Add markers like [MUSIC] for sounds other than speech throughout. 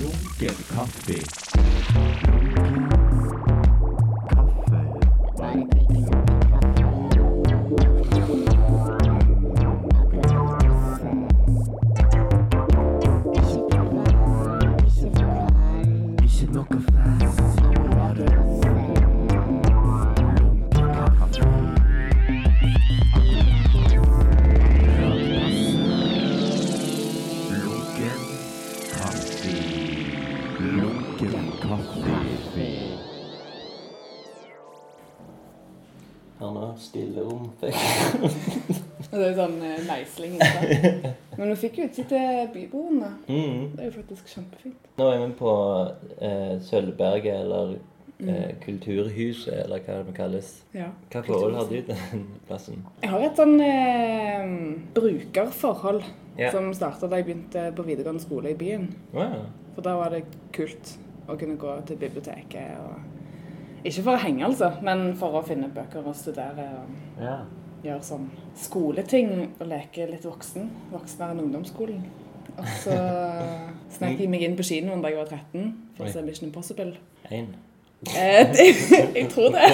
Lunken kaffe. Sånn eh, meisling. ikke? [LAUGHS] Men vi fikk jo utsikt til Byboen, da. mm. Det er jo faktisk kjempefint. Nå er vi på eh, Sølvberget, eller eh, Kulturhuset, eller hva det kalles. Ja. Hva forhold har du til den plassen? Jeg har et sånn eh, brukerforhold Ja. som starta da jeg begynte på videregående skole i byen. Wow. For da var det kult å kunne gå til biblioteket og Ikke for å henge, altså, men for å finne bøker og studere og Ja. Gjøre sånn skoleting og leke litt voksen. Voksnere enn ungdomsskolen. Og så snek jeg meg inn på kinoen da jeg var 13 for å se Mission Impossible. En. Eh, [LAUGHS] jeg tror det.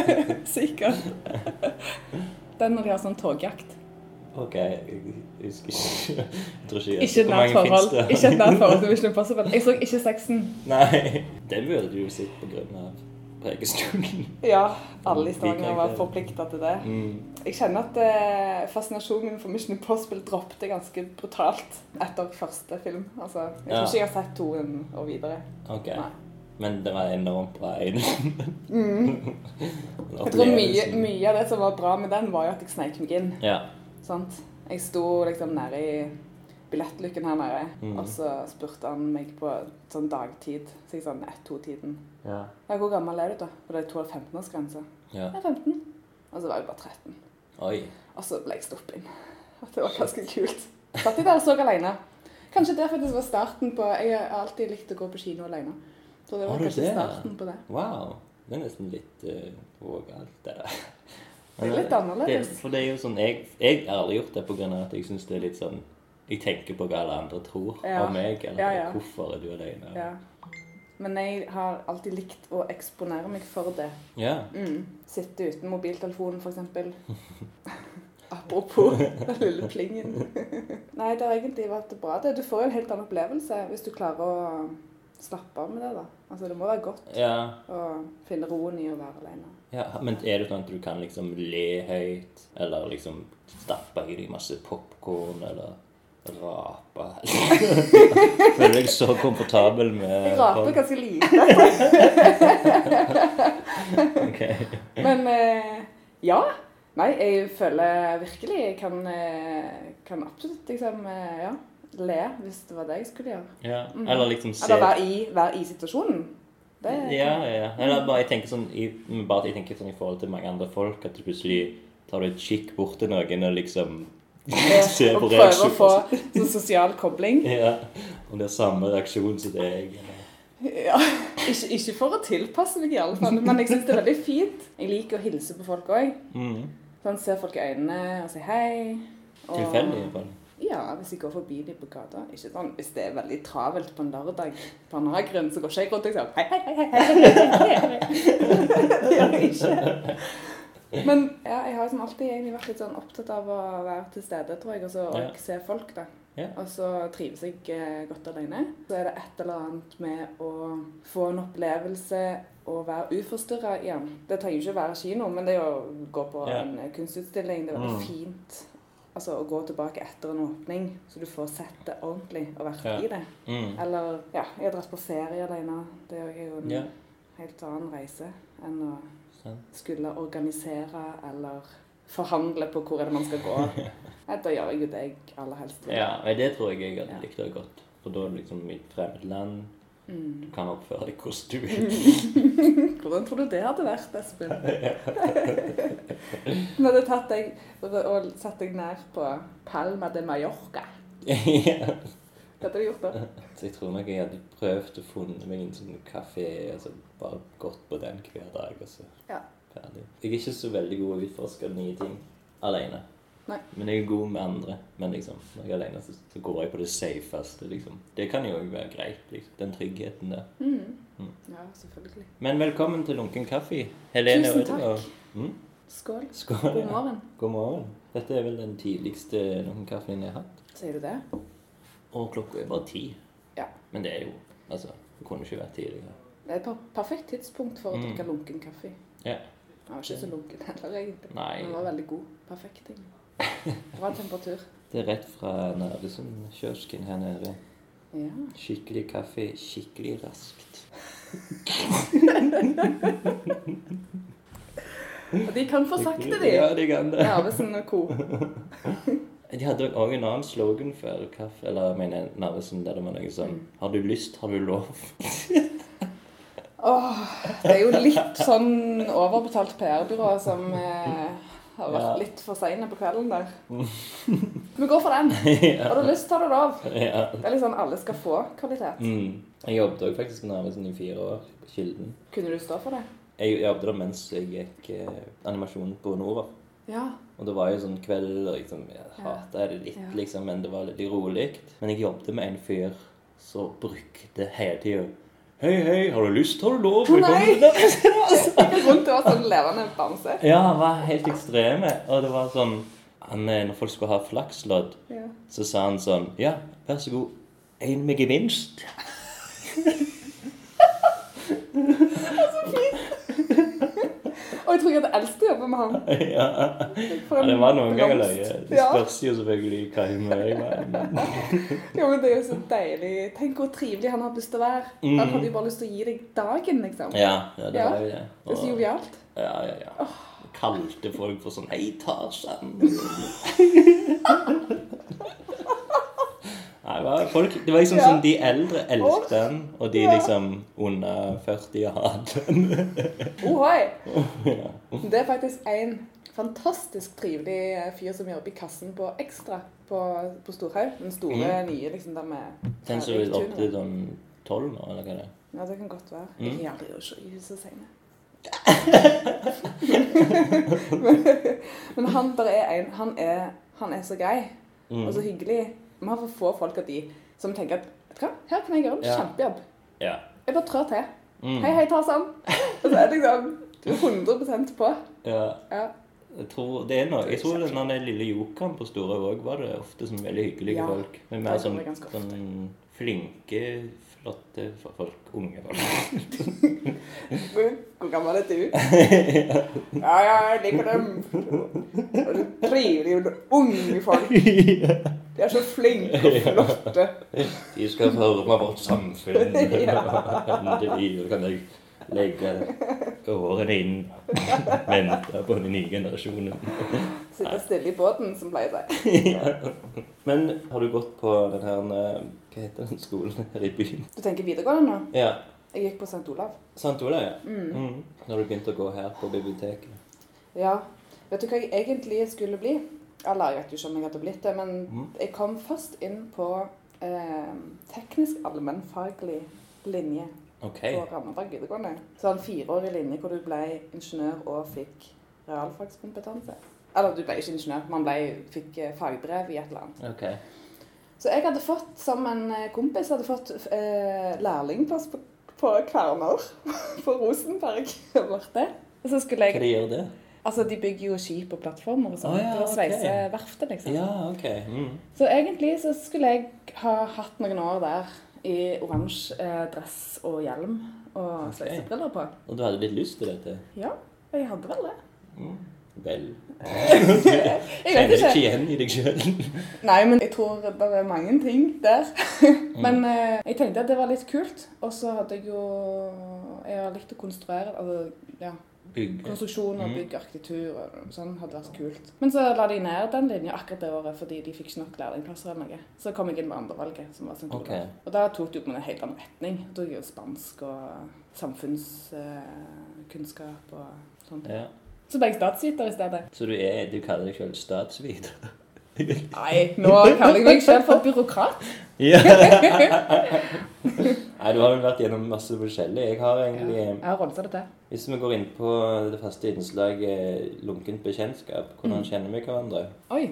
[LAUGHS] Sikkert. Den når de har sånn togjakt. OK, jeg husker ikke. Jeg tror ikke Ikke Hvor mange finnes det? Ikke et nært forhold til [LAUGHS] Mission Impossible. Jeg så ikke sexen. Nei. Den burde du jo sett på grunn av Prekestolen. Ja, alle i Stavanger var forplikta til det. Mm. Jeg kjenner at eh, fascinasjonen min for Mission Impossible droppet ganske brutalt etter første film. Altså, jeg tror Ja. ikke jeg har sett toen og videre. OK. Nei. Men det var enormt bra. En. Mm. [LAUGHS] Jeg tror mye, mye av det som var bra med den, var jo at jeg sneik meg inn. Ja. Sant? Jeg sto liksom nede i billettluken her nede, Mm. og så spurte han meg på sånn dagtid, så jeg sånn ett-to-tiden. Ja. Ja, hvor gammel er du da? For det er 12-15-årsgrense. ja. Jeg er 15. Og så var jeg bare 13. Oi. Og så ble jeg stoppet inn. Og det var ganske kult. Satt jeg der og så alene. Kanskje det faktisk var starten på Jeg har alltid likt å gå på kino alene. Så det Har var du kanskje det? starten på det. Wow. Det er nesten litt uh, vågalt, det der. Det er litt annerledes. Det, for det er jo sånn, jeg, jeg har aldri gjort det av at jeg syns det er litt sånn Jeg tenker på hva alle andre tror Ja. om meg, eller Ja, ja. hvorfor er du alene. Ja. Men jeg har alltid likt å eksponere meg for det. Ja. Mm. Sitte uten mobiltelefonen, f.eks. [LAUGHS] Apropos [LAUGHS] den lille plingen. [LAUGHS] Nei, det har egentlig vært bra. det. Du får jo en helt annen opplevelse hvis du klarer å slappe av med det. da. Altså, Det må være godt ja. å finne roen i å være alene. Ja, Men er det sånn at du kan liksom le høyt, eller liksom stappe i deg masse popkorn, eller rape? [LAUGHS] Føler deg så komfortabel med Jeg raper folk? ganske lite. [LAUGHS] Ok. Men eh, ja. Nei, jeg føler virkelig jeg kan, eh, kan absolutt liksom eh, ja, le hvis det var det jeg skulle gjøre. Ja. Eller liksom se Eller være i, være i situasjonen. Det, Ja, ja, ja. Eller bare jeg tenker sånn i, bare jeg tenker sånn i forhold til mange andre folk, at du plutselig tar du et kikk bort til noen og liksom ser og prøve å få sånn sosial kobling. Ja. Om det er samme reaksjon som deg. Ja, ikke, ikke for å tilpasse meg, i alle fall, men jeg syns det er veldig fint. Jeg liker å hilse på folk òg. Mm. Sånn, se folk i øynene og si hei. Og- Tilfeldig, fall. Ja, hvis jeg går forbi dem på gata. Ikke sånn, Hvis det er veldig travelt på en lørdag på en grunn, så går ikke jeg rundt og sier hei, hei, hei, hei, hei, hei. Det gjør jeg ikke. Men [LAUGHS] ja, jeg har liksom alltid egentlig vært litt sånn opptatt av å være til stede, tror jeg, og så Ja. se folk, da. Ja. Og så trives jeg eh, godt alene. Så er det et eller annet med å få en opplevelse og være uforstyrra igjen. Det trenger jo ikke å være kino, men det å gå på Ja. en kunstutstilling, det er veldig Mm. fint. Altså å gå tilbake etter en åpning, så du får sett det ordentlig og vært Ja. i det. Mm. Eller ja, jeg har dratt på ferie alene. Det er jo en Ja. helt annen reise enn å. Skulle organisere eller forhandle på hvor er det man skal gå. [LAUGHS] Da gjør jeg jo det jeg aller helst vil. Ja, og det tror jeg jeg hadde likt det godt. For da er det liksom i et fremmed land. Mm. Du kan oppføre deg hvordan du vil. [LAUGHS] Hvordan tror du det hadde vært, Espen? [LAUGHS] Vi hadde tatt deg og satt deg ned på Palma de Mallorca. Hva hadde du gjort da? [LAUGHS] Så jeg tror nok jeg hadde prøvd å funne meg en sånn kafé, altså bare gått på den hver dag, og så Ja. ferdig. Jeg er ikke så veldig god å utforske nye ting alene. Nei. Men jeg er god med andre. Men liksom, når jeg er alene, så, så går jeg på det safeste, liksom. Det kan jo være greit, liksom. Den tryggheten der. Mm. Mm. Ja, selvfølgelig. Men velkommen til Lunken kaffe. Helene Tusen takk. takk. Mm? Skål. Skål. God ja. morgen. God morgen. Dette er vel den tidligste Lunken kaffen jeg har hatt. Sier du det? Og klokka er bare ti. Ja. Men det er jo Altså, det kunne ikke vært tidligere. Det er et perfekt tidspunkt for å Mm. drikke lunken kaffe. Ja. Den var ikke så lunken heller, egentlig. Nei. Den var veldig god. Perfekt, egentlig. Bra temperatur. [LAUGHS] Det er rett fra Narvesen-kiosken her nede. Ja. Skikkelig kaffe, skikkelig raskt. [LAUGHS] Og de kan få sakte, de. Ja, de kan det. Narvesen og co. [LAUGHS] De hadde òg en annen slogan før kaffe, eller jeg mener Narvesen, der det var noe sånn Har du lyst, har du lov. [LAUGHS] Åh, det er jo litt sånn overbetalt PR-byrå som eh, har vært Ja. litt for seine på kvelden der. [LAUGHS] Vi går for den. Har du lyst, tar du lov. ja. Det er litt sånn alle skal få kvalitet. Mm. Jeg jobbet òg faktisk nærmest Narvesen i fire år, på Kilden. Kunne du stå for det? Jeg jobbet der mens jeg gikk eh, animasjon på Nova. Ja. Og det var jo sånn kveld, og liksom, jeg hata det litt, liksom, men det var litt rolig. Men jeg jobbet med en fyr som brukte hele tida Hei, hei, har du lyst, har du lov? Velkommen til rundt og var sånn levende bamse. Ja, han var helt ekstreme. Og det var sånn han, eh, Når folk skulle ha flakslodd, Ja. så sa han sånn Ja, vær så god. En med gevinst. [LAUGHS] Og jeg tror jeg hadde elsket å jobbe med han. [LAUGHS] ja. Ja. Det var noen ganger løye. Det spørs jo selvfølgelig hva humør jeg var i. [LAUGHS] men- det er jo så deilig. Tenk hvor trivelig han hadde lyst til å være. Han hadde jo bare lyst til å gi deg dagen, liksom. Ja, ja, det var jo det. Det er så Og- jovialt. Ja, ja, ja. Kalte folk for sånn Hei, Tarzan. [LAUGHS] Nei, det var, folk, det var liksom Ja. som De eldre elsket den, og de Ja. liksom under 40 hadde den. [LAUGHS] Ohoi! ja. Det er faktisk en fantastisk trivelig eh, fyr som jobber i kassen på Ekstra på, på Storhaug. Den store, nye liksom der med Den som er opp til sånn 12 nå, eller hva det er. Ja, det kan godt være. Mm. Jeg er aldri er så sene. Men han der er en Han er, han er så grei Mm. og så hyggelig. Vi har for få folk av de som tenker at vet du hva, her kan jeg gjøre en Ja. kjempejobb. Ja. Jeg bare trår til. Mm. Hei, hei, Tarzan. Og så er det liksom Du er 100% på. ja. Ja. Jeg tror det er noe. Jeg tror den lille jokeren på Store òg var det ofte som veldig hyggelige Ja, folk. Men mer som sånn, sånn flinke, flotte folk. Unge folk. [LAUGHS] Hvor gammel er du? [LAUGHS] Ja, ja, jeg liker dem. Trivelige, unge folk. De er så flinke og [LAUGHS] flotte. De skal forme vårt samfunn. [LAUGHS] Endelig kan jeg legge årene inn. Vente på den nye generasjonen. Sitte stille i båten, som pleier si. [LAUGHS] ja. Men har du gått på den her eh, Hva heter den skolen her i byen? Du tenker videregående nå? Ja. Jeg gikk på St. Olav. St. Olav, ja. Mm. Mm. Når du begynte å gå her på biblioteket. Ja. Vet du hva jeg egentlig skulle bli? Jeg vet jo ikke om jeg hadde blitt det, men Mm. jeg kom først inn på eh, teknisk allmennfaglig linje okay. på Randaberg videregående. Så en fireårig linje hvor du ble ingeniør og fikk realfagskompetanse. Eller du ble ikke ingeniør, man ble, fikk eh, fagbrev i et eller annet. Okay. Så jeg hadde fått, som en eh, kompis, hadde fått eh, lærlingplass på, på Kverner. [LAUGHS] på Rosenberg. [LAUGHS] Og så skulle Hva jeg de gjør det? Altså, de bygger jo skip og plattformer og sånn. Å, ja, Det var ok. sveiseverftet, liksom. Ja, OK. Mm. Så egentlig så skulle jeg ha hatt noen år der i oransje eh, dress og hjelm og okay. sveisebriller på. Og du hadde litt lyst til dette? Ja, jeg hadde vel det. Mm. Vel [LAUGHS] Jeg vet ikke ikke. igjen i deg sjøl? [LAUGHS] Nei, men jeg tror det er mange ting der. men eh, jeg tenkte at det var litt kult. Og så hadde jeg jo Jeg har likt å konstruere. Altså, ja. Bygge. Konstruksjon og Mm. bygg, arkitektur og sånn hadde vært kult. Men så la de ned den linja akkurat det året fordi de fikk ikke nok lærlingplasser eller noe. Så kom jeg inn med andrevalget, som var sånn Olav. Ok. Og da tok det jo på en helt annen retning. Da tok jeg jo spansk og samfunnskunnskap og sånt. Ja. Så ble jeg statsviter i stedet. Så du, er, du kaller deg selv statsviter? [LAUGHS] Nei, nå kaller jeg meg selv for byråkrat. [LAUGHS] ja. Nei, du har jo vært gjennom masse forskjellig. Jeg har Ja. egentlig Jeg har rolsa det til. Hvis vi går inn på det faste innslaget lunkent bekjentskap, Mm. hvordan kjenner vi hverandre? Oi.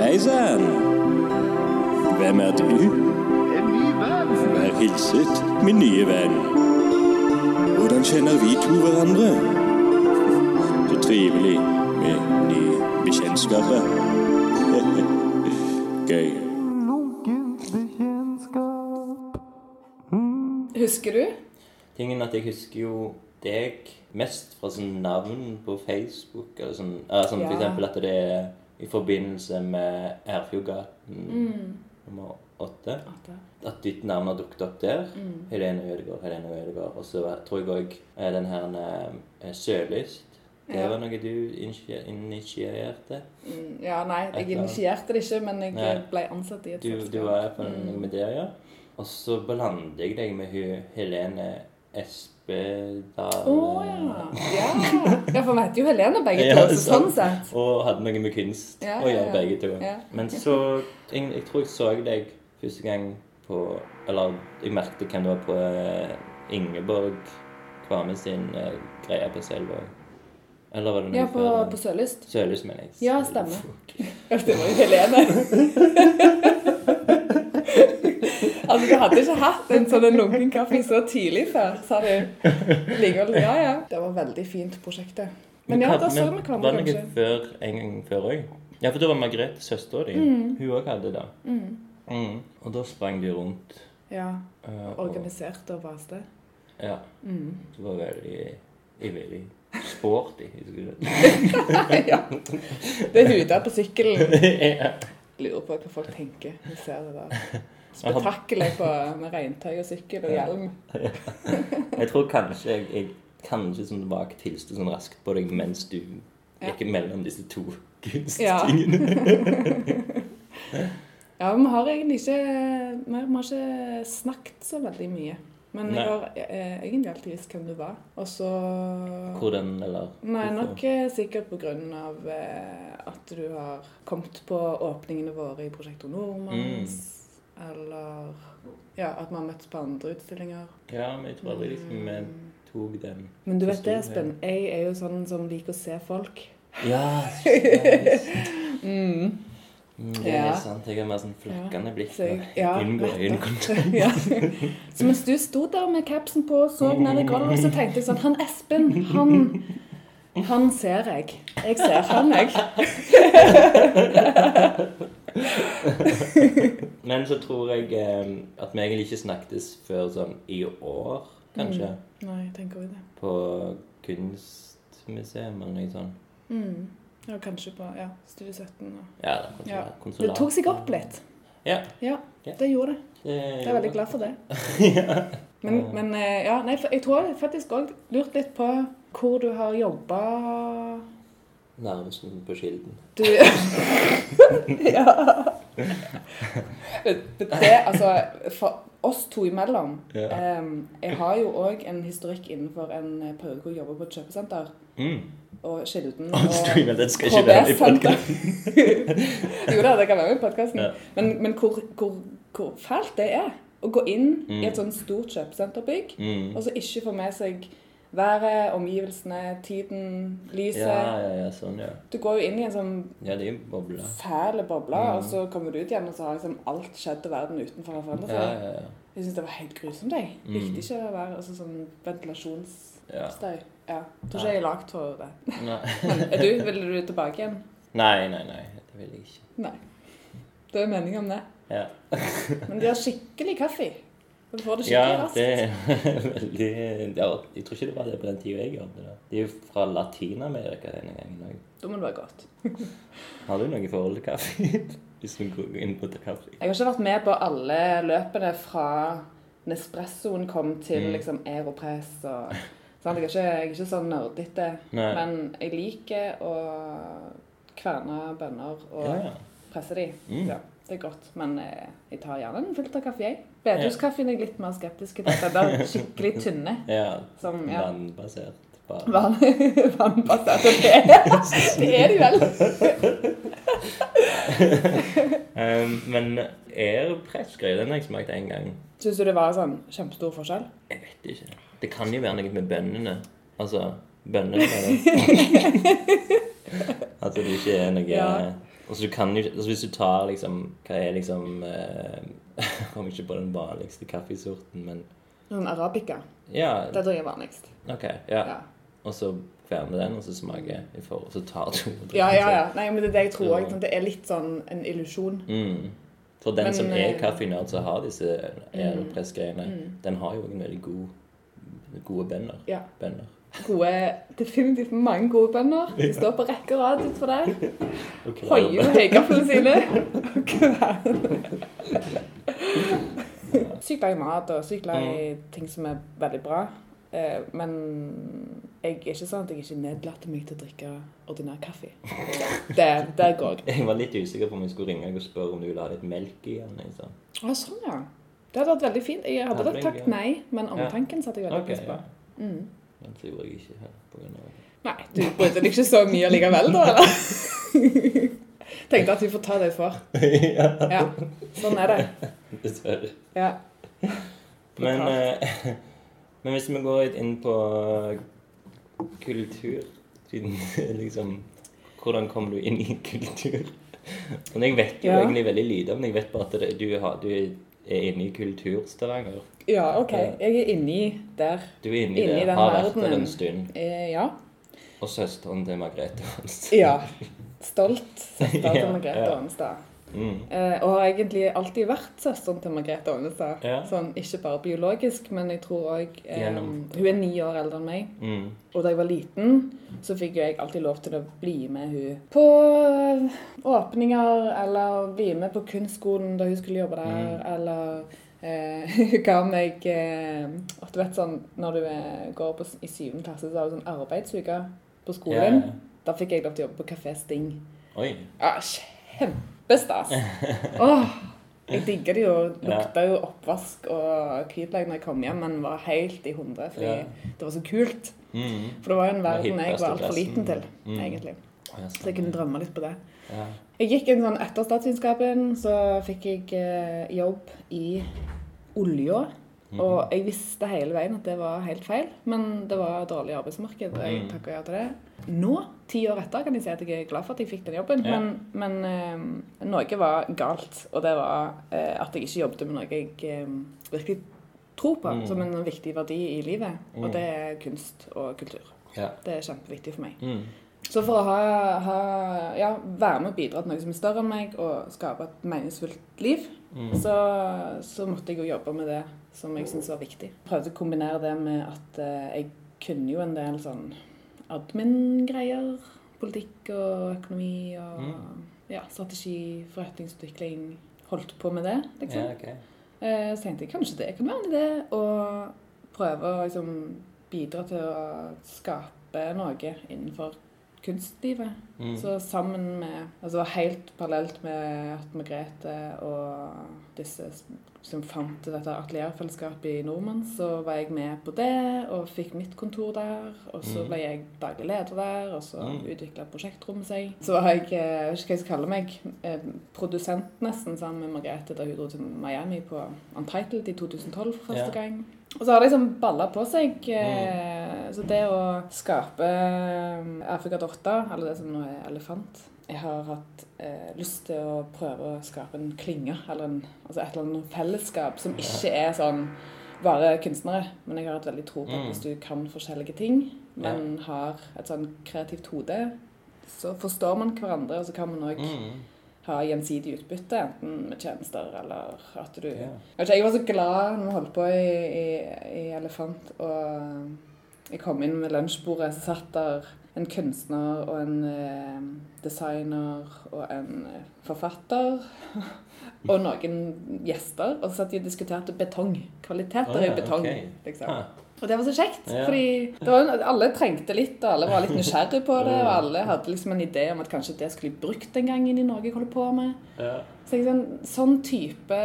Hei sann! Hvem er du? En ny venn. Vær hilset, min nye venn. Hvordan kjenner vi to hverandre? Så trivelig med nye bekjentskaper. [LAUGHS] Gøy. Husker du? Tingen at jeg husker jo deg mest fra sånn navn på Facebook. Eller sånn, ja, sånn For eksempel at det er i forbindelse med Erfjordgaten Mm. nummer åtte. At ditt navn har dukket opp der. Mm. Helene Ødegaard, Helene Ødegaard. Og så tror jeg òg den her Sørlyst Det Ja. var noe du initierte. Mm, Ja, nei, jeg initierte det ikke, men jeg Nei. ble ansatt i et Du, selskap. du var iallfall Mm. med det, ja. Og så blander jeg deg med Helene Espedal Å ja. ja. Ja, for vi heter jo Helene begge Ja, to, så sånn sett. Og hadde noe med kunst Ja, å gjøre, ja, ja. begge to. Ja. Men så jeg, jeg tror jeg så deg første gang på Eller jeg merket hvem det var på eh, Ingeborg Kvame sin uh, greie på Selvåg. Eller var det noe Ja, på, før? på Sørlyst. Sørlyst, mener jeg. Ja, stemmer. [LAUGHS] Det var jo Helene. [LAUGHS] altså, du hadde ikke hatt en sånn en lunken kaffe så tidlig før, sa du. Likevel, ja, ja. Det var veldig fint prosjekt, det. Men ja, da så vi men hverandre Var det kanskje. før, en gang før òg? Ja, for da var Margrethe søstera di. Hun òg hadde det. Mm. Mm. Og da sprang de rundt. Ja, eh, og, organisert og vaste. ja, Mm. du var veldig ivrig. Sporty, det? [LAUGHS] ja. Det er huda på sykkelen. [LAUGHS] Lurer på hva folk tenker. Vi ser det der. [LAUGHS] Spetakkelet [LAUGHS] med regntøy og sykkel og hjelm. [LAUGHS] Jeg tror kanskje jeg, jeg kanskje som tilbake tilste sånn raskt på deg mens du Ja. gikk mellom disse to [LAUGHS] Ja. kunsttingene. Ja, vi har egentlig ikke Vi har ikke snakket så veldig mye. Men Nei. jeg har eh, egentlig alltid visst hvem du var. Og så Hvordan, eller Nei, nok eh, sikkert på grunn av eh, at du har kommet på åpningene våre i Prosjektor Nordmanns. Mm. Eller ja, at vi har møttes på andre utstillinger. Ja, men jeg tror aldri liksom vi tok den Men du vet det, Espen. Jeg er jo sånn som liker å se folk. Ja, [LAUGHS] Mm. Det Det Ja. er sant. Jeg har mer sånn flakkende blikk. Så jeg- ja, Unngår øyekontakt. [LAUGHS] Ja. Så mens du sto der med capsen på og så ned i gulvet, så tenkte jeg sånn Han Espen, han Han ser jeg. Jeg ser han, jeg. [LAUGHS] [LAUGHS] Men så tror jeg eh, at vi egentlig ikke snakkes før sånn i år, kanskje. Nei, tenker vi det. På kunstmuseum eller noe sånt. Mm. Ja, kanskje på ja, Studie 17. Og. Ja, konsulat, Ja. Det tok seg opp litt. Ja. Ja, det gjorde det. Det, Jeg er veldig glad for det. [LAUGHS] Men, men eh, ja, nei, jeg tror jeg faktisk òg lurt litt på hvor du har jobba Narvesen på Kilden. Du [LAUGHS] Ja. Men Det, altså, for oss to imellom Ja. um, Jeg har jo òg en historikk innenfor en periode hvor jeg jobber på et kjøpesenter. Mm. Og Kilden og podcasten. [LAUGHS] jo da, det kan være med i podkasten. Ja. Men, men hvor, hvor, hvor fælt det er å gå inn Mm. i et sånt stort kjøpesenterbygg Mm. og så ikke få med seg været, omgivelsene, tiden, lyset. Ja, ja, ja, sånn, ja. Du går jo inn i en sånn Ja, det er boble. fæl boble, Mm. og så kommer du ut igjen, og så har liksom alt skjedd i verden utenfor har forandret seg. ja, ja. Jeg syns det var helt grusomt. Jeg Mm. likte ikke å være altså, sånn ventilasjonsstøy. Ja. Ja. Tror ikke jeg er lagd for det. Nei. [LAUGHS] Er du, ville du tilbake igjen? nei, nei, nei. Det vil jeg ikke. Nei. Det er mening om det. Ja, Men de har skikkelig kaffe. Du får det ja skikkelig raskt. det er [LAUGHS] veldig ja, Jeg tror ikke det var det på den tida jeg jobbet der. De er jo fra Latin-Amerika denne gangen òg. Da må det være godt. [LAUGHS] Har du noe forhold til kaffe? [LAUGHS] Hvis vi går inn på kaffe. Jeg har ikke vært med på alle løpene fra Nespressoen kom til Mm. liksom Aeropress og sånn. Jeg, jeg er ikke sånn nerdete, men jeg liker å kverne bønner og Ja, ja. presse de. Mm. Ja, det er godt. Men eh, jeg tar gjerne en filterkaffe, jeg. Bedehuskaffen er jeg litt mer skeptisk til. Den er skikkelig tynne. [LAUGHS] ja. Som, ja. Vannbasert. Vann, [LAUGHS] vannbasert. Og det, [LAUGHS] det er de vel. Um, men airpress-greier, den har jeg smakt én gang. Syns du det var sånn kjempestor forskjell? Jeg vet ikke. Det kan jo være noe med bønnene. Altså bønnene det. At det ikke er noe Ja. Altså du kan jo altså Hvis du tar liksom Hva er liksom eh, [LAUGHS] Kommer ikke på den vanligste kaffesorten, men Noen arabica. Ja, Det tror jeg er vanligst. OK. Ja. Ja. Og så kverner den, og så smaker i forhold, og så tar og Ja, ja, ja. Nei, men det er det jeg tror òg. Det er litt sånn en illusjon. Mm. For den Men, som er eh, kaffenerd, som har disse Mm. aeropress-greiene, den har jo en veldig god, gode bønner. Ja. bønner. Gode, definitivt mange gode bønder. De står på rekke og rad utfor der. Hoier med høygaflene sine. Sykt glad i mat og sykt glad i ting som er veldig bra. Eh, Men jeg er ikke sånn at jeg ikke nedlater meg til å drikke ordinær kaffe. Det, der går jeg. Jeg var litt usikker på om jeg skulle ringe og spørre om du ville ha litt melk i den. Jeg sa. Sånn, ja. Det hadde vært veldig fint. Jeg hadde takket nei, men omtanken satte jeg veldig pris på. Mm. Men så gjorde jeg ikke her pga. av. Nei, du brydde deg ikke så mye allikevel, da, eller? [LAUGHS] Tenkte at vi får ta det for. ja, Ja, sånn er det. [LAUGHS] dessverre. Ja. Men, eh, [LAUGHS] men hvis vi går litt inn på kultur liksom Hvordan kom du inn i kultur? Men jeg vet jo Ja. egentlig veldig lite om det. Jeg vet bare at det, du, har, du er inne i Kulturstavanger. Ja, OK. Jeg er inni der. Du er inni, Inni det. den Har vært der en stund. Eh, ja. Og søsteren til Margrethe Hans. Ja. [LAUGHS] Stolt søster til Margrethe ja. Aanestad. Mm. Eh, og har egentlig alltid vært søsteren til Margrethe Aanestad. Ja. Sånn, ikke bare biologisk, men jeg tror òg eh, Hun er ni år eldre enn meg. Mm. Og da jeg var liten, så fikk jeg alltid lov til å bli med hun på åpninger, eller bli med på kunstskolen da hun skulle jobbe der, Mm. eller eh, ga meg eh, [LAUGHS] Du vet sånn når du eh, går på, i syvende klasse, så har du sånn arbeidsuke på skolen. Yeah. Da fikk jeg lov til å jobbe på Kafé Sting. Oi. Ja, kjempestas. [LAUGHS] Åh, jeg digger det jo. Lukta jo oppvask og hvitløk når jeg kom hjem, men var helt i hundre fordi yeah. det var så kult. Mm. For det var jo en verden jeg var altfor liten til, Mm. egentlig. Så jeg kunne drømme litt på det. Ja. Jeg gikk en sånn Etter statsvitenskapen så fikk jeg eh, jobb i olja. Mhm. Og jeg visste hele veien at det var helt feil, men det var dårlig arbeidsmarked. og jeg Mm. takket ja til det. Nå, ti år etter, kan jeg si at jeg er glad for at jeg fikk den jobben. Ja. Men, men eh, noe var galt, og det var eh, at jeg ikke jobbet med noe jeg eh, virkelig tror på Mm. som en viktig verdi i livet. Mm. Og det er kunst og kultur. Ja. Det er kjempeviktig for meg. Så for å ha, ha, ja, være med og bidra til noe som er større enn meg, og skape et meningsfullt liv, Mm. så, så måtte jeg jo jobbe med det som jeg syntes var viktig. Prøvde å kombinere det med at eh, jeg kunne jo en del sånn admin-greier. Politikk og økonomi og Mm. ja, strategi, forretningsutvikling. Holdt på med det, liksom. Yeah, okay. Eh, Så tenkte jeg kanskje det kan være en idé å prøve å liksom bidra til å skape noe innenfor kunstlivet. Mm. Så sammen med Altså helt parallelt med at Margrethe og disse som fant dette atelierfellesskapet i Nordmann, så var jeg med på det og fikk mitt kontor der. Og så Mm. ble jeg daglig leder der, og så Mm. utvikla prosjektrommet seg. Så var jeg, eh, jeg vet ikke hva jeg skal kalle meg, eh, produsent nesten sammen med Margrethe da hun dro til Miami på Untitled i 2012 for første Ja. gang. Og så har det liksom balla på seg. Mm. Så det å skape Afrikadotta, Afrika Dotta, eller det som nå er elefant Jeg har hatt eh, lyst til å prøve å skape en klynge, eller en, altså et eller annet fellesskap som ikke er sånn bare kunstnere. Men jeg har hatt veldig tro på at Mm. hvis du kan forskjellige ting, men har et sånn kreativt hode, så forstår man hverandre, og så kan man òg Mm. Ha gjensidig utbytte, enten med tjenester eller at du Ja. jeg, jeg var så glad når vi holdt på i, i, i Elefant, og jeg kom inn med lunsjbordet, så satt der en kunstner og en eh, designer og en eh, forfatter. [LAUGHS] Og noen gjester. Og så satt de og diskuterte betong. Kvaliteter ja, i betong. Okay. liksom. Ha. Og det var så kjekt, Ja. fordi var, alle trengte litt, og alle var litt nysgjerrige på det, og alle hadde liksom en idé om at kanskje det skulle bli brukt en gang inn i Norge. holde på med. Ja. Så sånn, sånn type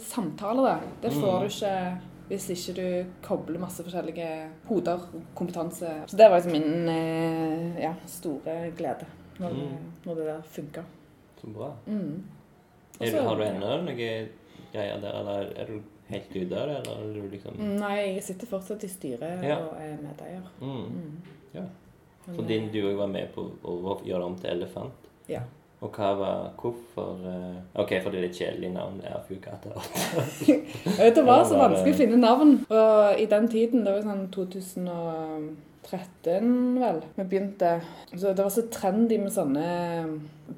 samtaler, da, det får Mm. du ikke hvis ikke du kobler masse forskjellige hoder og kompetanse. Så det var liksom min eh, ja, store glede når, Mm. når det der funka. Så bra. Mm. Er du, har du ennå noen greier der, eller er du helt ute av det, eller er liksom Nei, jeg sitter fortsatt i styret Ja. og er medeier. mm. Ja. Men, din, du òg var med på å gjøre det om til elefant. Ja. Og hva var Hvorfor eh, OK, for det er litt kjedelig navn. Airfugata. Jeg [LAUGHS] vet, det var så vanskelig å finne navn. Og i den tiden, det var sånn 2013 vel, vi begynte Så det var så trendy med sånne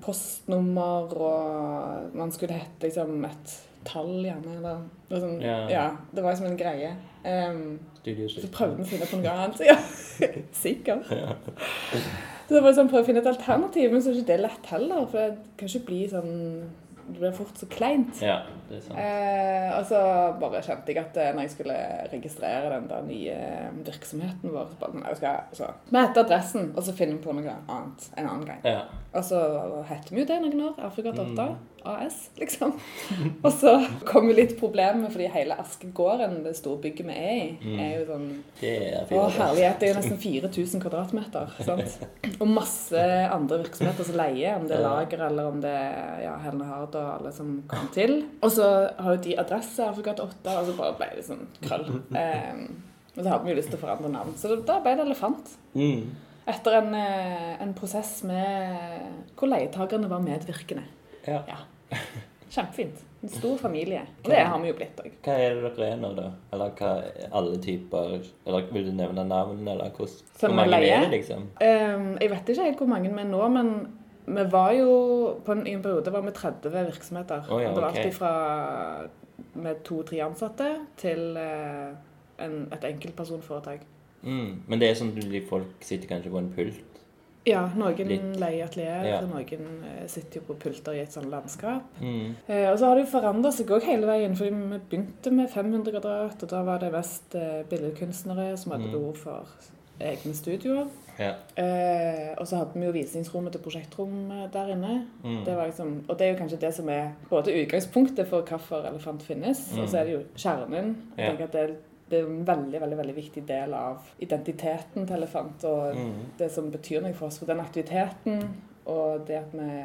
postnummer, og man skulle hete liksom et tall, gjerne. Eller det var sånn, Ja. ja. Det var liksom en greie. Um, så prøvde vi å finne på noe annet. Ja, [LAUGHS] sikkert. Så det var sånn, prøve å finne et alternativ, men så er ikke det lett heller. For det kan ikke bli sånn Det blir fort så kleint. Ja, det er sant. Eh, og så bare kjente jeg at eh, når jeg skulle registrere den der nye virksomheten vår så bare, sånn, jeg skal, så, Vi heter adressen, og så finner vi på noe annet en annen gang. Ja. Og så vi jo det noen år. Afrikat 8 Mm. AS, liksom. [LAUGHS] og så kom jo litt problemet, fordi hele Askegården, det store bygget vi er i, Mm. er jo sånn Det er å, herlighet. Det er jo nesten 4000 kvadratmeter. sant? Og masse andre virksomheter som leier, om det er lager eller om det er ja, Helene Hard og alle som kommer til. Og så har jo de adresse Afrikat 8, og så bare ble det sånn krøll. Um, [LAUGHS] og så hadde vi jo lyst til å forandre navn. Så da ble det Elefant. Mm. Etter en, eh, en prosess med hvor leietakerne var medvirkende. Ja. Ja. Kjempefint. En stor familie. Og det har vi jo blitt òg. Hva er det dere er nå, da? Eller hva alle typer Eller vil du nevne navn, eller hvordan Hvor mange leie? er det, liksom? Um, jeg vet ikke helt hvor mange vi er nå, men vi var jo på en, I en periode var vi 30 virksomheter. Oh, ja, det var okay. alltid fra med to-tre ansatte til uh, en, et enkeltpersonforetak. Mm. Men det er sånn at folk sitter kanskje på en pult? Ja, noen Litt. leier atelier, Ja. noen eh, sitter jo på pulter i et sånt landskap. Mm. Eh, og så har det jo forandra seg òg hele veien. for vi begynte med 500 kvadrat, og da var det mest eh, billedkunstnere som hadde Mm. behov for egne studioer. Ja. Eh, og så hadde vi jo visningsrommet til prosjektrom eh, der inne. Mm. Det var liksom, og det er jo kanskje det som er både utgangspunktet for hvorfor elefant finnes, og så er det jo kjernen. Jeg Mm. Tenker at det, det er en veldig veldig, veldig viktig del av identiteten til elefant, og Mm. det som betyr noe for oss. For den aktiviteten og det at vi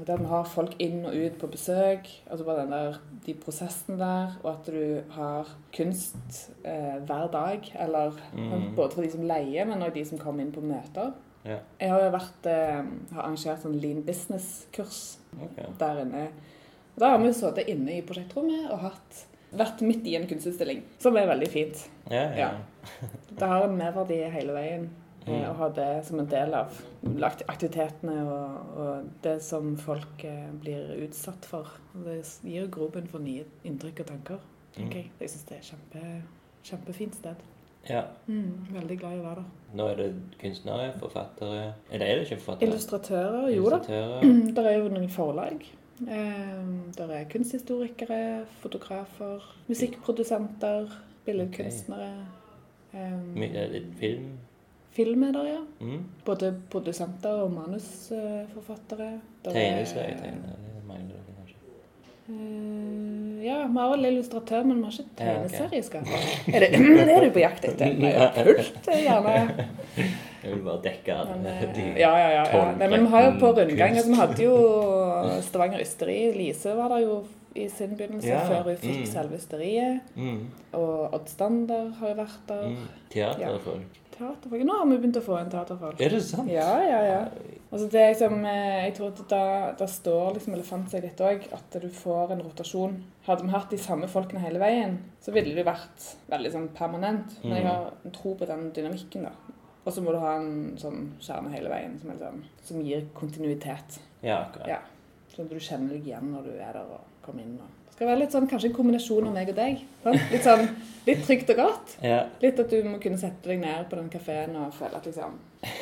det at vi har folk inn og ut på besøk, altså bare den der, de prosessene der, og at du har kunst eh, hver dag, eller Mm. både for de som leier, men også de som kommer inn på møter. Yeah. Jeg har jo vært, eh, har arrangert sånn lean business-kurs okay. der inne. Og da har vi sittet inne i prosjektrommet og hatt, vært midt i en kunstutstilling, som er veldig fint. Ja, ja. Ja. Det har en merverdi hele veien eh, Mm. å ha det som en del av aktivitetene og, og det som folk eh, blir utsatt for. Det gir grobunn for nye inntrykk og tanker, Okay. jeg. Jeg syns det er kjempe, kjempefint sted. ja. Mm, veldig glad i å være der. Nå er det kunstnere, forfattere Eller er det ikke forfattere? Illustratører, jo da. Illustratører. [CLEARS THROAT] Der er jo noen forlag. Eh, der er kunsthistorikere, fotografer, musikkprodusenter, billedkunstnere. Eh, My- er det Film? film er der, ja. Mm. Både produsenter og manusforfattere. Tegneserier er- mangler det kanskje. Eh, ja, vi har vel illustratør, men vi har ikke Ja, okay. [LAUGHS] Er det, [CLEARS THROAT] er du på jakt etter? Nei, Pult, eh, gjerne. [LAUGHS] Jeg vil bare dekke alle eh, de ja, ja, ja, ja. Nei, men vi har jo på rundgang altså, Vi hadde jo [LAUGHS] Stavanger Ysteri. Lise var der jo i sin begynnelse, Ja, før hun fikk mm. selve ysteriet. mm. Og Odd Stander har jo vært der. Mm. Teaterfolk. Teaterfolk. Nå har vi begynt å få en teaterfolk. Er det sant? Ja, ja, ja. Altså det er liksom, eh, jeg tror at da, da står liksom elefant seg litt òg, at du får en rotasjon. Hadde vi hatt de samme folkene hele veien, så ville det vært veldig sånn permanent. Men jeg Mm. har tro på den dynamikken, da. Og så må du ha en sånn kjerne hele veien som, sånn, som gir kontinuitet. Ja, akkurat. Ja. Sånn at du kjenner deg igjen når du er der og kommer inn. Og. Det skal være litt sånn, kanskje en kombinasjon av meg og deg. Sant? Litt sånn, litt trygt og godt. Ja. Litt at du må kunne sette deg ned på den kafeen og føle at liksom,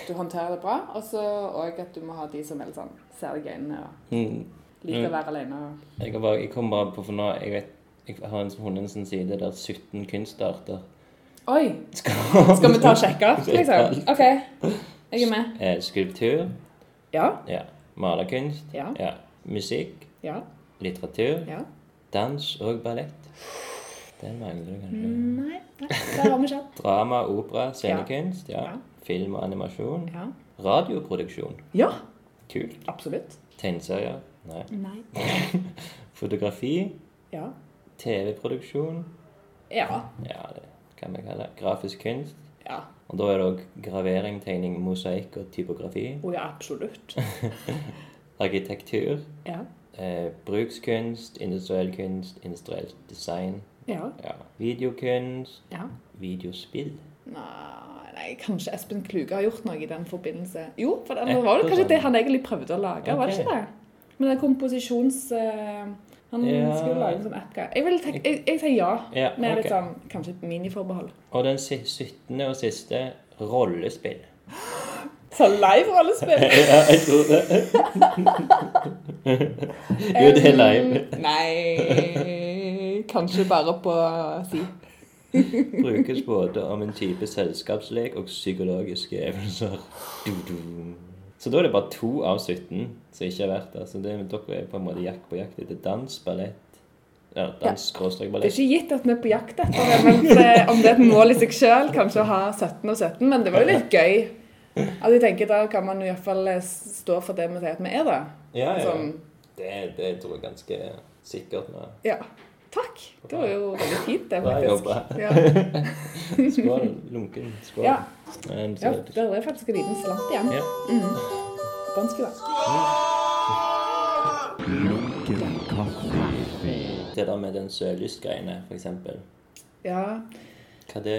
du håndterer det bra. Og så òg at du må ha de som er litt sånn, ser deg i øynene og Mm. liker å Mm. være alene. Jeg, bare, jeg kom bare på for nå Jeg vet jeg har en en sier, side der 17 kunstarter Oi! skal, vi ta og sjekke, [LAUGHS] liksom? OK. Jeg er med. Eh, Skulptur. Ja. Ja. Malerkunst. Ja. Ja. Musikk. Ja. Litteratur. Ja. Dans og ballett. Den mangler du kanskje. Nei, nei, det har vi ikke hatt. [LAUGHS] Drama, opera, scenekunst. Ja. Ja. Film og animasjon. Ja. Radioproduksjon. ja. Kult. Absolutt. Tegneserier. Nei. Nei. [LAUGHS] Fotografi. Ja. TV-produksjon. Ja. Ja, det kan vi kalle det. Grafisk kunst. Ja. Og da er det òg gravering, tegning, mosaikk og typografi. Å ja, absolutt. [LAUGHS] Arkitektur. Ja. Eh, brukskunst, industriell kunst, industrielt design. Ja. Ja. Videokunst. ja. Videospill. Nei, nei, kanskje Espen Kluge har gjort noe i den forbindelse. Jo, for det var det kanskje det han egentlig prøvde å lage, var det ikke det? Men er komposisjons... eh, han Ja. skulle lage en sånn app. Jeg, vil tenke, jeg, jeg sier ja, Ja, med litt sånn, kanskje miniforbehold. Og den si- syttende og siste rollespill. Så live-rollespill! [LAUGHS] ja, jeg tror det. jo, det er live. Um, Nei Kanskje bare på si. Brukes både om en type selskapslek og psykologiske øvelser. Du, du. Så da er det bare to av 17 som ikke har vært der. Så det, dere er på en måte jakt på jakt etter dans, ballett Ja, dans, ja. Det er ikke gitt at vi er på jakt etter det, men det, om det er et mål i seg sjøl, kanskje å ha 17 og 17, men det var jo litt gøy. At jeg tenker Da kan man i hvert fall eh, stå for det vi sier at vi er, da. Ja, ja. Sånn, Det, det tror jeg ganske sikkert. Med. ja. Takk. Det var jo veldig fint, det, Bra faktisk. jobba. Ja. [LAUGHS] Skål. Lunken skål. Ja. Ja, det er faktisk en liten slant igjen. ja. Dansk i dag. Lunken kaffe. Det der med den sølystgreiene, for eksempel. Ja. Hva det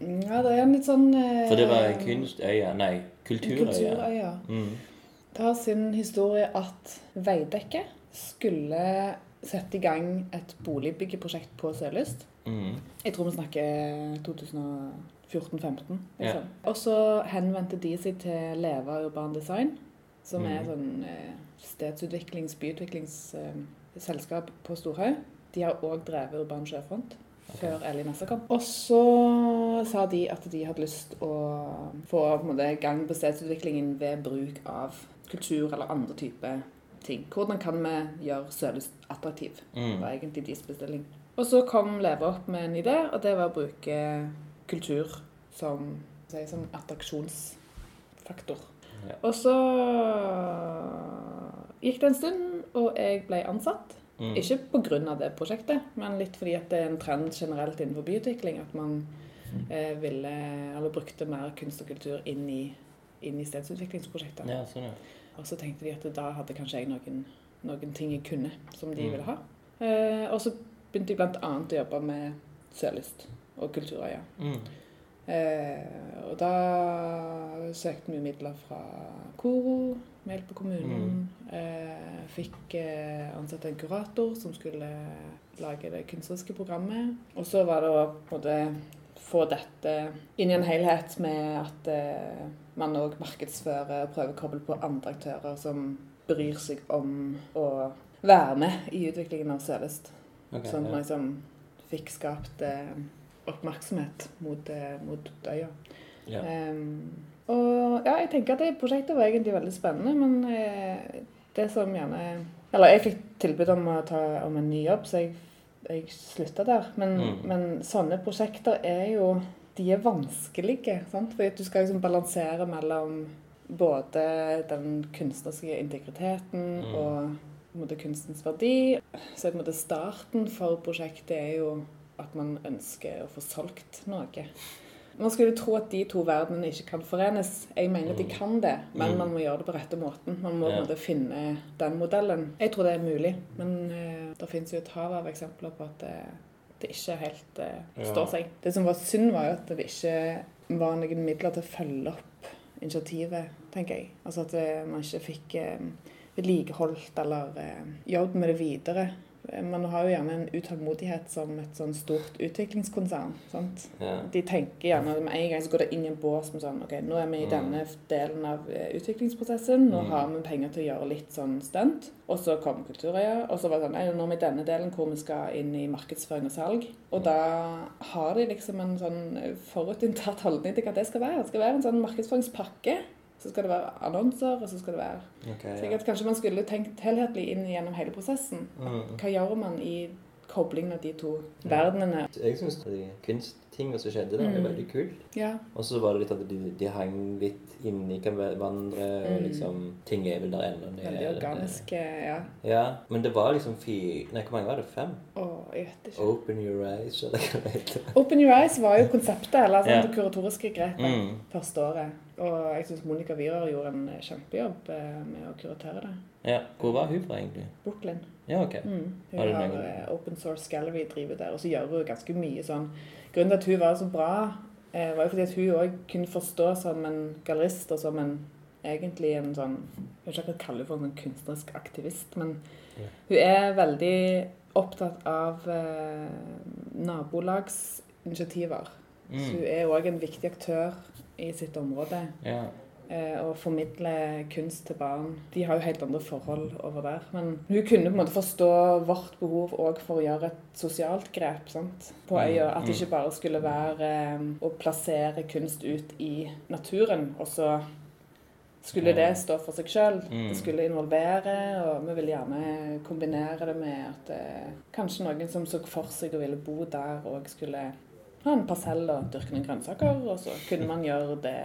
ja, det er en litt sånn eh, For det var kunstøya Nei, kulturøya. Kulturøya. Mm. Det har sin historie at Veidekke skulle sette i gang et boligbyggeprosjekt på Sørlyst. Mm. Jeg tror vi snakker 2014-15. Liksom. Yeah. Og så henvendte de seg til Leva Urban Design, som er et sånn eh, stedsutviklings-, byutviklingsselskap på Storhaug. De har òg drevet Urban Sjøfront før Eli Nessa kom. Og så sa de at de hadde lyst å få på måte, gang på stedsutviklingen ved bruk av kultur eller andre typer ting. Hvordan kan vi gjøre Sørlyst attraktiv? Mm. var egentlig deres bestilling. Og så kom Leve opp med en idé, og det var å bruke kultur som, som attraksjonsfaktor. Ja. Og så gikk det en stund, og jeg ble ansatt. Mm. Ikke pga. det prosjektet, men litt fordi at det er en trend generelt innenfor byutvikling at man eh, ville, eller brukte mer kunst og kultur inn i, inn i stedsutviklingsprosjekter. Ja, sånn, ja. Og så tenkte de at da hadde kanskje jeg noen, noen ting jeg kunne som de Mm. ville ha. Eh, og så begynte jeg annet å jobbe med Sørlyst og Kulturøya. Mm. Eh, og da søkte vi midler fra Koro, med hjelp av kommunen. Eh, fikk eh, ansatt en kurator som skulle lage det kunstneriske programmet. Og så var det å på en måte få dette inn i en helhet med at eh, man òg markedsfører og prøver å koble på andre aktører som bryr seg om å være med i utviklingen av Sørlyst. Okay, Sånn at man liksom fikk skapt eh, oppmerksomhet mot, eh, mot øya. Ja. Um, og ja, jeg tenker at det prosjektet var egentlig veldig spennende, men eh, det som gjerne Eller jeg fikk tilbud om å ta om en ny jobb, så jeg, jeg slutta der. Men, Mm. men sånne prosjekter er jo De er vanskelige, sant? Fordi at du skal liksom balansere mellom både den kunstneriske integriteten Mm. og måte, kunstens verdi. Så måte, starten for prosjektet er jo at man ønsker å få solgt noe. Man skulle tro at de to verdenene ikke kan forenes. Jeg mener at de kan det, men Mm. man må gjøre det på rette måten. Man må Ja. finne den modellen. Jeg tror det er mulig, men uh, det finnes jo et hav av eksempler på at det, det ikke helt uh, står seg. Det som var synd, var jo at det ikke var noen midler til å følge opp initiativet, tenker jeg. Altså at eh, man ikke fikk eh, vedlikeholdt eller jobbet med det videre. Man har jo gjerne en utålmodighet som et sånn stort utviklingskonsern. sant? Ja. De tenker gjerne med en gang så går det inn i en bås med sånn OK, nå er vi i Mm. denne delen av eh, utviklingsprosessen. Nå Mm. har vi penger til å gjøre litt sånn stunt. Og så kom Kulturøya. Og så var det sånn Nei, nå er vi i denne delen hvor vi skal inn i markedsføring og salg. Og da har de liksom en sånn forutinntatt holdning til hva det skal være. Det skal være en sånn markedsføringspakke. Så skal det være annonser, og så skal det være okay, ja. Kanskje man skulle tenkt helhetlig inn gjennom hele prosessen. Mm. Hva gjør man i koblingen av de to verdenene. Jeg syns kunsttingene som skjedde der, var Mm. veldig kult. Ja. Og så var det litt at de, de hang litt inni hverandre, Mm. liksom Ting er vel der ennå. det Veldig organiske, eh, Ja. Ja, men det var liksom fire Nei, hvor mange var det? Fem? Å, jeg vet ikke. Open your eyes, eller hva det heter. Open Your Eyes var jo konseptet, eller sånn, det kuratoriske grepet, Mm. første året. Og jeg syns Monica Wierer gjorde en kjempejobb eh, med å kuratere det. Ja. Hvor var hun fra, egentlig? Brooklyn. Ja, ok. Mm. Hun Har eh, Open Source Gallery driver der, og så gjør hun ganske mye sånn Grunnen til at hun var så bra, eh, var jo fordi at hun òg kunne forstå som en gallerist og som en egentlig en sånn Jeg vet ikke hva jeg kaller henne for en sånn kunstnerisk aktivist, men Ja. hun er veldig opptatt av eh, nabolagsinitiativer. Så hun Mm. er òg en viktig aktør i sitt område. Ja. eh, Og formidle kunst til barn. De har jo helt andre forhold over der. Men hun kunne på en måte forstå vårt behov òg for å gjøre et sosialt grep sant? på Mm, øya. At det mm. ikke bare skulle være eh, å plassere kunst ut i naturen, og så skulle det stå for seg sjøl. Mm. Det skulle involvere, og vi ville gjerne kombinere det med at eh, kanskje noen som så for seg og ville bo der, òg skulle ha en parsell og dyrke noen grønnsaker, og så kunne man gjøre det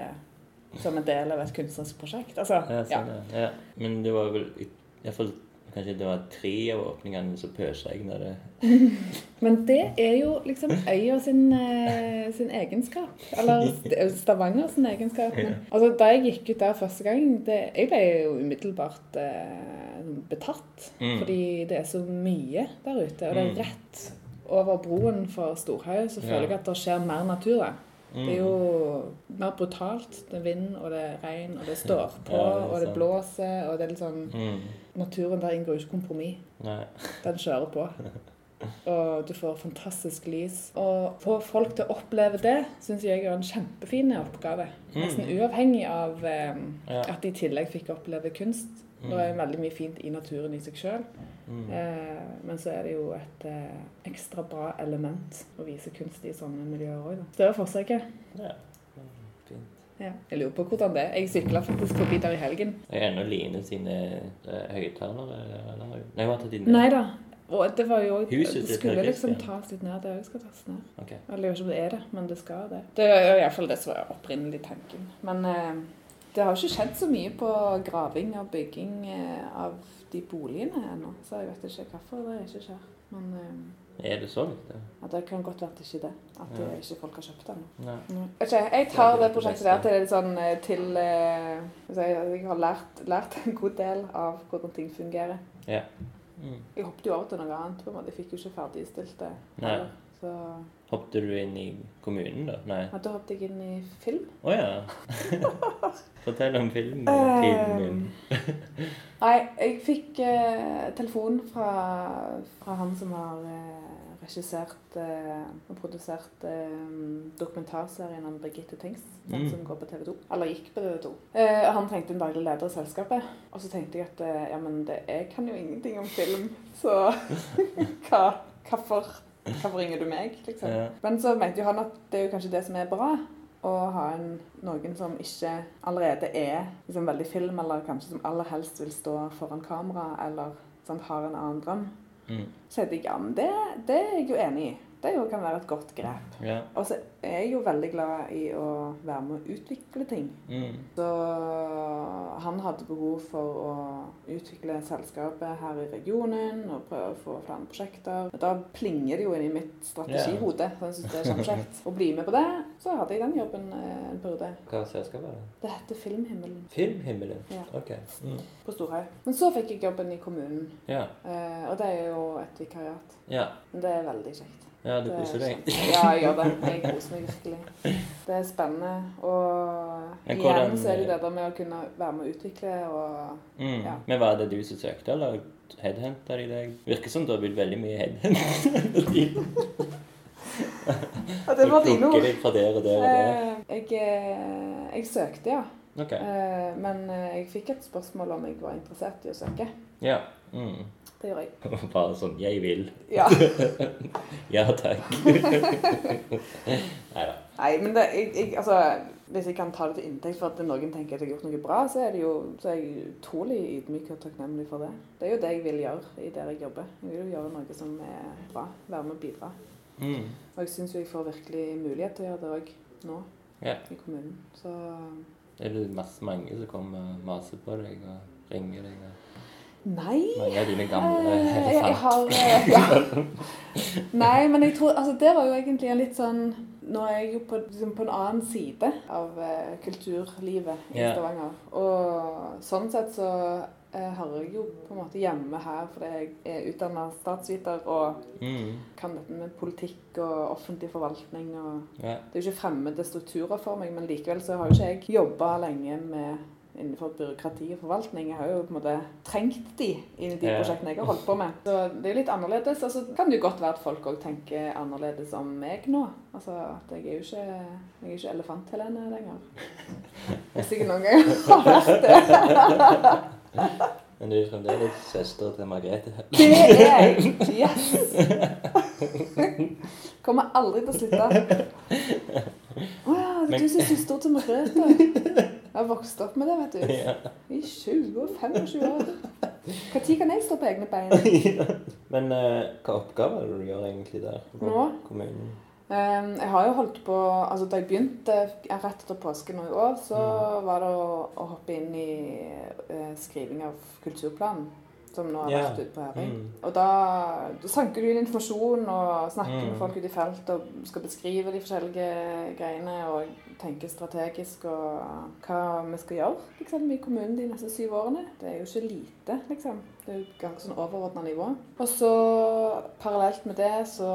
som en del av et kunstnerisk prosjekt. Altså, Ja, sånn, ja. ja. Men det var vel i hvert fall Kanskje det var tre av åpningene som pøsregna det. [LAUGHS] Men det er jo liksom øya sin, eh, sin egenskap. Eller Stavanger sin egenskap. Men, altså, da jeg gikk ut der første gang det, Jeg ble jo umiddelbart eh, betatt. Mm. Fordi det er så mye der ute. Og det Mm. er rett over broen for Storhaug så føler jeg at det skjer mer natur der. Mm. Det er jo mer brutalt. Det er vind, og det er regn, og det står [LAUGHS] på, Ja, det og det blåser, og det er sånn Mm. Naturen der inngår ikke kompromiss. Den kjører på. [LAUGHS] Og du får fantastisk lys. Og få folk til å oppleve det syns jeg er en kjempefin oppgave. Nesten uavhengig av eh, Mm. Ja. at de i tillegg fikk oppleve kunst. Mm. Det er veldig mye fint i naturen i seg sjøl. Mm. Eh, men så er det jo et eh, ekstra bra element å vise kunst i sånne miljøer òg. Det er forsøket. Ja. Fint. Ja. Jeg lurer på hvordan det er. Jeg sykla faktisk forbi der i helgen. Er ennå Line sine eh, høyttalere? Nei, hun har tatt inn Nei da. Og det var jo Huset Det skulle liksom tas litt ned. Det òg skal tas ned. Okay. Eller jeg vet ikke om det er det, men det skal det. Det er iallfall det som var opprinnelig tanken. Men eh, det har ikke skjedd så mye på graving og bygging eh, av de boligene ennå, så jeg vet ikke hvorfor det ikke skjer. Men um, Er det det? ja, det kan godt være at det ikke er det. At eh, ikke folk har kjøpt det ennå. Vet ikke, jeg tar det det det prosjektet der til, sånn, eh, til uh, jeg har lært, lært en god del av hvordan ting fungerer. Ja. Mm. Jeg hoppet jo over til noe annet. på en måte. Jeg fikk jo ikke ferdigstilt det. Nei. Så Hoppet du inn i kommunen, da? Nei. ja, da hoppet jeg inn i film. Å ja. [LAUGHS] Fortell om filmen Eh, din. Nei, jeg fikk eh, telefon fra, fra han som har eh, regissert eh, og produsert eh, dokumentarserien om Birgitte Tengs. Mm. som går på TV 2. Eller gikk på TV 2. Eh, han trengte en daglig leder i selskapet. Og så tenkte jeg at eh, ja, men det, jeg kan jo ingenting om film, så [LAUGHS] hva, hvorfor, hvorfor ringer du meg, liksom? Ja. Men så mente jo han at det er jo kanskje det som er bra. Å ha en, noen som ikke allerede er liksom, veldig film, eller kanskje som aller helst vil stå foran kamera, eller sånn, har en annen drøm. Mm. Så tenkte jeg ja, men det, det er jeg jo enig i. Det jo kan være et godt grep. Ja. Og så er jeg jo veldig glad i å være med å utvikle ting. Mm. Så han hadde behov for å utvikle selskapet her i regionen og prøve å få flere prosjekter. Da plinger det jo inn i mitt strategihode. Så jeg synes det er kjempekjekt å bli med på det. Så hadde jeg den jobben eh, en periode. Hva selskap var det? Det heter Filmhimmelen Filmhimmelen? Ja. Ok. Mm. på Storhaug. Men så fikk jeg jobben i kommunen, Ja. eh, og det er jo et vikariat. ja. Men det er veldig kjekt. Ja, du Det er koser deg? Ja, jeg gjør det. Jeg koser meg virkelig. Det er spennende. Og igjen hvordan- så er det det med å kunne være med å utvikle og Mm. Ja. Men var det du som søkte, eller headhenta de deg? Virker som du har blitt veldig mye headhunta. [LAUGHS] Ja, det var dine ord. fra der og der og der. Eh, Jeg, eh, jeg søkte, ja. Ok. Eh, Men jeg fikk et spørsmål om jeg var interessert i å søke. Ja. Mm. Det gjør jeg. [LAUGHS] Bare sånn 'Jeg vil'. Ja. [LAUGHS] Ja takk. [LAUGHS] Nei da. Nei, men det, jeg, jeg, altså, hvis jeg kan ta det til inntekt for at noen tenker at jeg har gjort noe bra, så er, det jo, så er jeg utrolig ydmyk og takknemlig for det. Det er jo det jeg vil gjøre i der jeg jobber. Jeg vil jo gjøre noe som er bra. Være med og bidra. Mm. Og jeg syns jo jeg får virkelig mulighet til å gjøre det òg nå Ja. i kommunen. Så Det er det masse mange som kommer og maser på deg og ringer deg. Og Nei. mange av dine gamle Eh, Jeg, jeg elefanter. har eh, ja. Nei, men jeg tror Altså, det var jo egentlig en litt sånn Nå er jeg jo på, liksom, på en annen side av uh, kulturlivet i yeah. Stavanger. Og sånn sett så eh, hører jeg jo på en måte hjemme her fordi jeg er utdanna statsviter og Mm. kan dette med politikk og offentlig forvaltning og Ja. Det er jo ikke fremmede strukturer for meg, men likevel så har jo ikke jeg jobba lenge med innenfor byråkrati og forvaltning. Jeg har jo på en måte trengt de inn i de prosjektene jeg har holdt på med. Så det er jo litt annerledes. Og så kan det jo godt være at folk òg tenker annerledes om meg nå. Altså at jeg er jo ikke, jeg er ikke elefant-Helene lenger. Hvis ikke noen gang har vært det. Men du er fremdeles søster til Margrethe. Det er jeg! Yes! Kommer aldri til å slutte. Å ja, det er du som er søster til Margrethe. Jeg har vokst opp med det, vet du. Ja. I 20-25 år. Når kan jeg stå på egne bein? [LAUGHS] Men uh, hva oppgaver er det du gjør egentlig der? Nå? Kommunen? Um, jeg har jo holdt på Altså Da jeg begynte rett etter påske nå i år, så var det å, å hoppe inn i uh, skriving av kulturplanen. Som nå har yeah. vært ute på høring. Mm. Og da, da sanker du inn informasjon og snakker Mm. med folk ute i felt og skal beskrive de forskjellige greiene og tenke strategisk og hva vi skal gjøre liksom, i kommunen de neste syv årene. Det er jo ikke lite, liksom. Det er jo ganske sånn overordna nivå. Og så parallelt med det så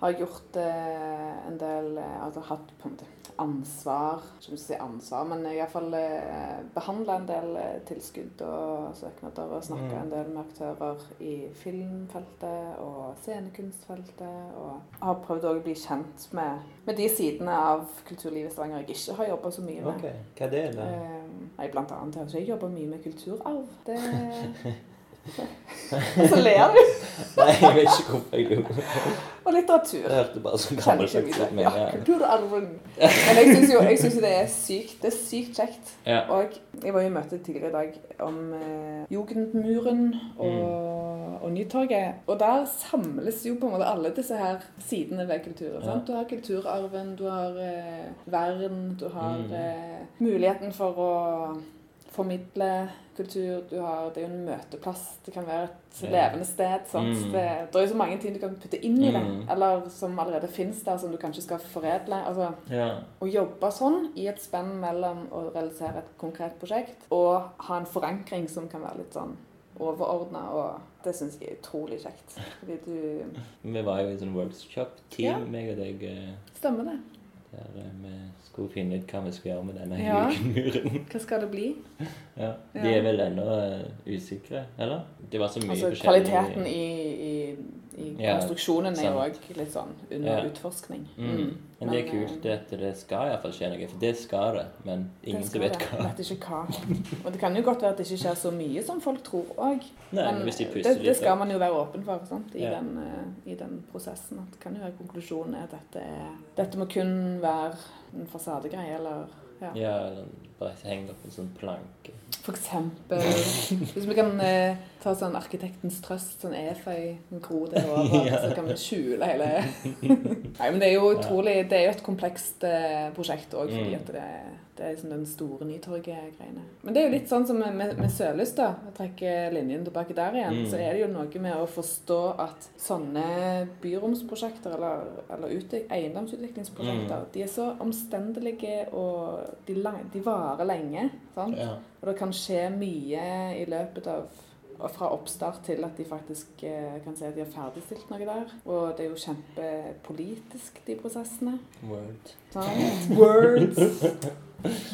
har jeg gjort eh, en del eh, Altså hatt på en måte ansvar Ikke skal si ansvar, men iallfall eh, behandla en del eh, tilskudd og søknader og snakka Mm. en del med aktører i filmfeltet og scenekunstfeltet. Og har prøvd å bli kjent med, med de sidene av kulturlivet i Stavanger jeg ikke har jobba så mye med. Ok, hva er det da? Eh, Nei, blant annet har jeg ikke jobba mye med kulturarv. Det [LAUGHS] Så ler du. [LAUGHS] Nei, jeg vet ikke hvorfor jeg lo. Og litteratur. Jeg hørte bare sånn gammel det. Ja, kulturarven. Men jeg syns jo, jeg synes det er sykt Det er sykt kjekt. Ja. Og jeg var jo i møte tidligere i dag om eh, Jugendmuren og, Mm. og Nytorget. Og der samles jo på en måte alle disse her sidene ved kulturen. Ja. Du har kulturarven, du har eh, vern, du har Mm. eh, muligheten for å formidle kultur. Du har, det er jo en møteplass. Det kan være et yeah. levende sted. Mm. Det, det er jo så mange ting du kan putte inn i det. Mm. Eller som allerede fins der, som du kanskje skal foredle. Altså, yeah. å jobbe sånn i et spenn mellom å realisere et konkret prosjekt og ha en forankring som kan være litt sånn overordna, og det syns jeg er utrolig kjekt. Fordi du Vi var jo i sånn workshop-team, Ja. meg og deg, eh, Stemmer det. der eh, vi skulle finne ut hva vi skulle gjøre med denne Ja. jugendmuren. [LAUGHS] Hva skal det bli? Ja. De er vel ennå eh, usikre, eller? Det var så mye Altså forskjellig kvaliteten i, i, i Ja, konstruksjonen er jo sant. òg litt sånn under Ja. utforskning. Mm. Men det er kult eh, at det skal iallfall skje noe, for det skal det. Men ingen det som skal vet det. hva. Vet ikke hva. Og det kan jo godt være at det ikke skjer så mye som folk tror òg. Men hvis de det, det skal man jo være åpen for sant? I, den, uh, i den prosessen. At det kan jo være konklusjonen er at dette, er, dette må kun være en fasadegreie, eller ja. Ja, eller bare henge opp en sånn planke. For eksempel Hvis vi kan eh, ta sånn arkitektens trøst, sånn eføy, en gro det over, Ja. [LAUGHS] så kan vi skjule hele [LAUGHS] Nei, men det er jo utrolig Det er jo et komplekst eh, prosjekt òg, fordi Mm. at det, det er liksom den store Nytorget-greiene. Men det er jo litt sånn som med, med, med da. Jeg trekker linjen tilbake der igjen. Mm. Så er det jo noe med å forstå at sånne byromsprosjekter, eller, eller eiendomsutviklingsprosjekter, Mm. de er så omstendelige, og de, lang- de varer lenge. sant? Ja. Og det kan skje mye i løpet av fra oppstart til at de faktisk eh, kan si at de har ferdigstilt noe der. Og det er jo kjempepolitisk, de prosessene. Word. Sant? [LAUGHS] Words.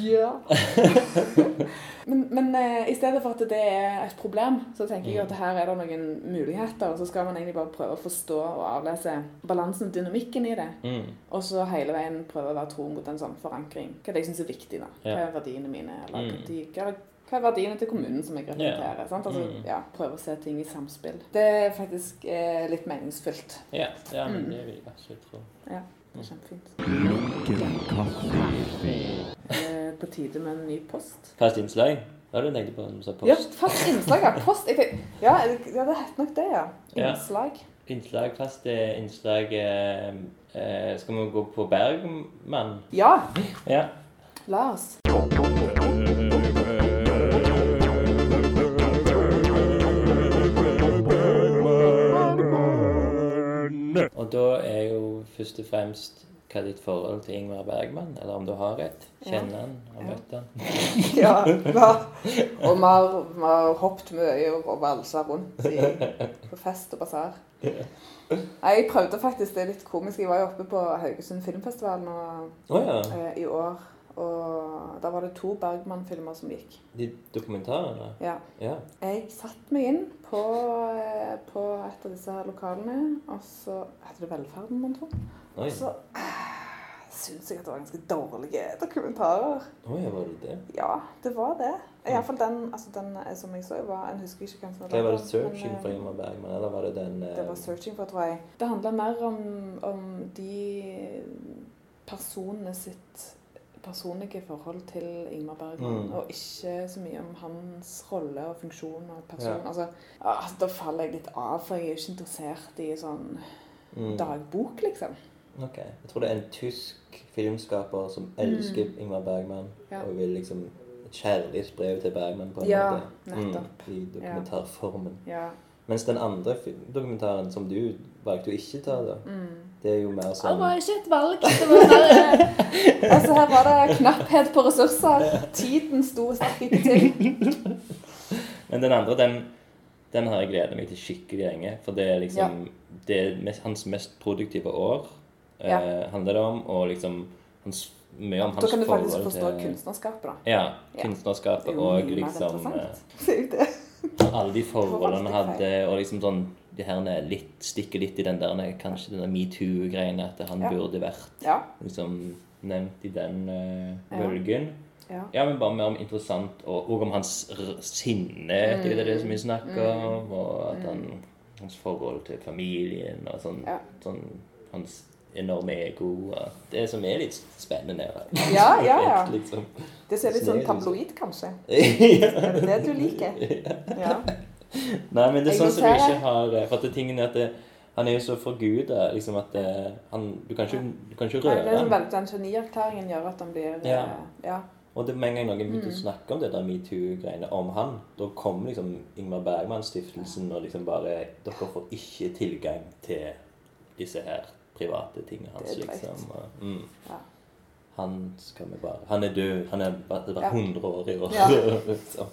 Ja. [LAUGHS] men men eh, i stedet for at det er et problem, så tenker jeg at her er det noen muligheter. Og så skal man egentlig bare prøve å forstå og avlese balansen og dynamikken i det. Mm. Og så hele veien prøve å være tro mot en sånn forankring. Hva er det jeg syns er viktig, da? Hva er verdiene mine? Eller Mm. de, hva, hva er verdiene til kommunen som jeg representerer? Sant? Altså, Mm. ja, Prøve å se ting i samspill. Det er faktisk eh, litt meningsfylt. Ja, ja men Mm. det vil jeg absolutt tro. Ja, det er kjempefint. Lunken kaffe. Eh, på tide med en ny post. Fast innslag? Hva var du på når du sa Ja, fast innslag, ja. Post. Jeg ja, ja, det heter nok det, ja. Ja. Innslag. Innslag, fast eh, innslag eh, eh, Skal vi gå på Bergman? Ja, Ja. la oss. Og da er jo først og fremst hva er ditt forhold til Ingmar Bergman? Eller om du har et? Kjenner han? Har møtt han? [LAUGHS] Ja. Og vi har, vi har hoppet mye og valsa rundt i, på fest og basar. Jeg prøvde faktisk, det er litt komisk, jeg var jo oppe på Haugesund Filmfestival nå oh, ja. eh, i år. Og da var det to Bergman-filmer som gikk. De dokumentarene? Ja. Ja. Jeg satte meg inn på, eh, på et av disse her lokalene, og så heter det Velferden, mon tro. Og så eh, syns jeg at det var ganske dårlige dokumentarer. Oi, var det det? Ja, det var det. Iallfall den, altså den eh, som jeg så, var Jeg husker ikke hvem som var det. var det 'Searching men, for Ingmar Bergman', eller var det den Det var 'Searching for', tror jeg. Det handla mer om, om de personene sitt personlige forhold til Ingmar Bergman, Mm. og ikke så mye om hans rolle og funksjon og person. Ja. Altså, altså, da faller jeg litt av, for jeg er jo ikke interessert i sånn mm. dagbok, liksom. Ok. Jeg tror det er en tysk filmskaper som elsker Ingmar Bergman, Mm. Ja. og vil liksom et kjærlighetsbrev til Bergman på en Ja, måte. nettopp. Mm, I dokumentarformen. Ja. Mens den andre dokumentaren som du valgte å ikke ta, da, Mm. Det er jo mer sånn Det var ikke et valg. Det var bare, [LAUGHS] altså her var det knapphet på ressurser. Tiden sto sterkt ikke til. [LAUGHS] Men den andre, den, den har jeg gledet meg til skikkelig lenge. For det er liksom Det er mest, hans mest produktive år, eh, handler det om. Og liksom hans, mye om Da kan du faktisk forstå til kunstnerskapet, da. Ja. Ja. Kunstnerskapet [LAUGHS] Det er jo og mye mer interessant. eh, alle de forholdene hadde, og liksom sånn de her litt, stikker litt i den der kanskje den metoo-greiene, at han Ja. burde vært Ja. liksom nevnt i den uh, bølgen. ja. Ja, men bare mer om interessant, og, og om hans sinne mm. det er det som vi snakker Mm. om, og at han, hans forhold til familien, og sånn, sånn hans enorme ego, det som er litt spennende. Ja, ja, ja. [LAUGHS] liksom. Det ser litt sånn tabloid, kanskje. [LAUGHS] ja. Er det det du liker? [LAUGHS] Ja. Nei, men det er sånn som du ikke har eh, For det tingen er at det, han er jo så forguda, liksom at det, han Du kan ikke, du kan ikke røre veldig, Den genierklæringen gjør at han blir eh, Ja. ja. Og det med en gang noen begynte Mm. å snakke om det der metoo-greiene om han, da kom liksom Ingmar Bergman-stiftelsen og liksom bare Dere får ikke tilgang til disse her private tingene hans, liksom. Mm. Ja. Han skal vi bare Han er død. Han er bare det 100 år i år. Ja. så,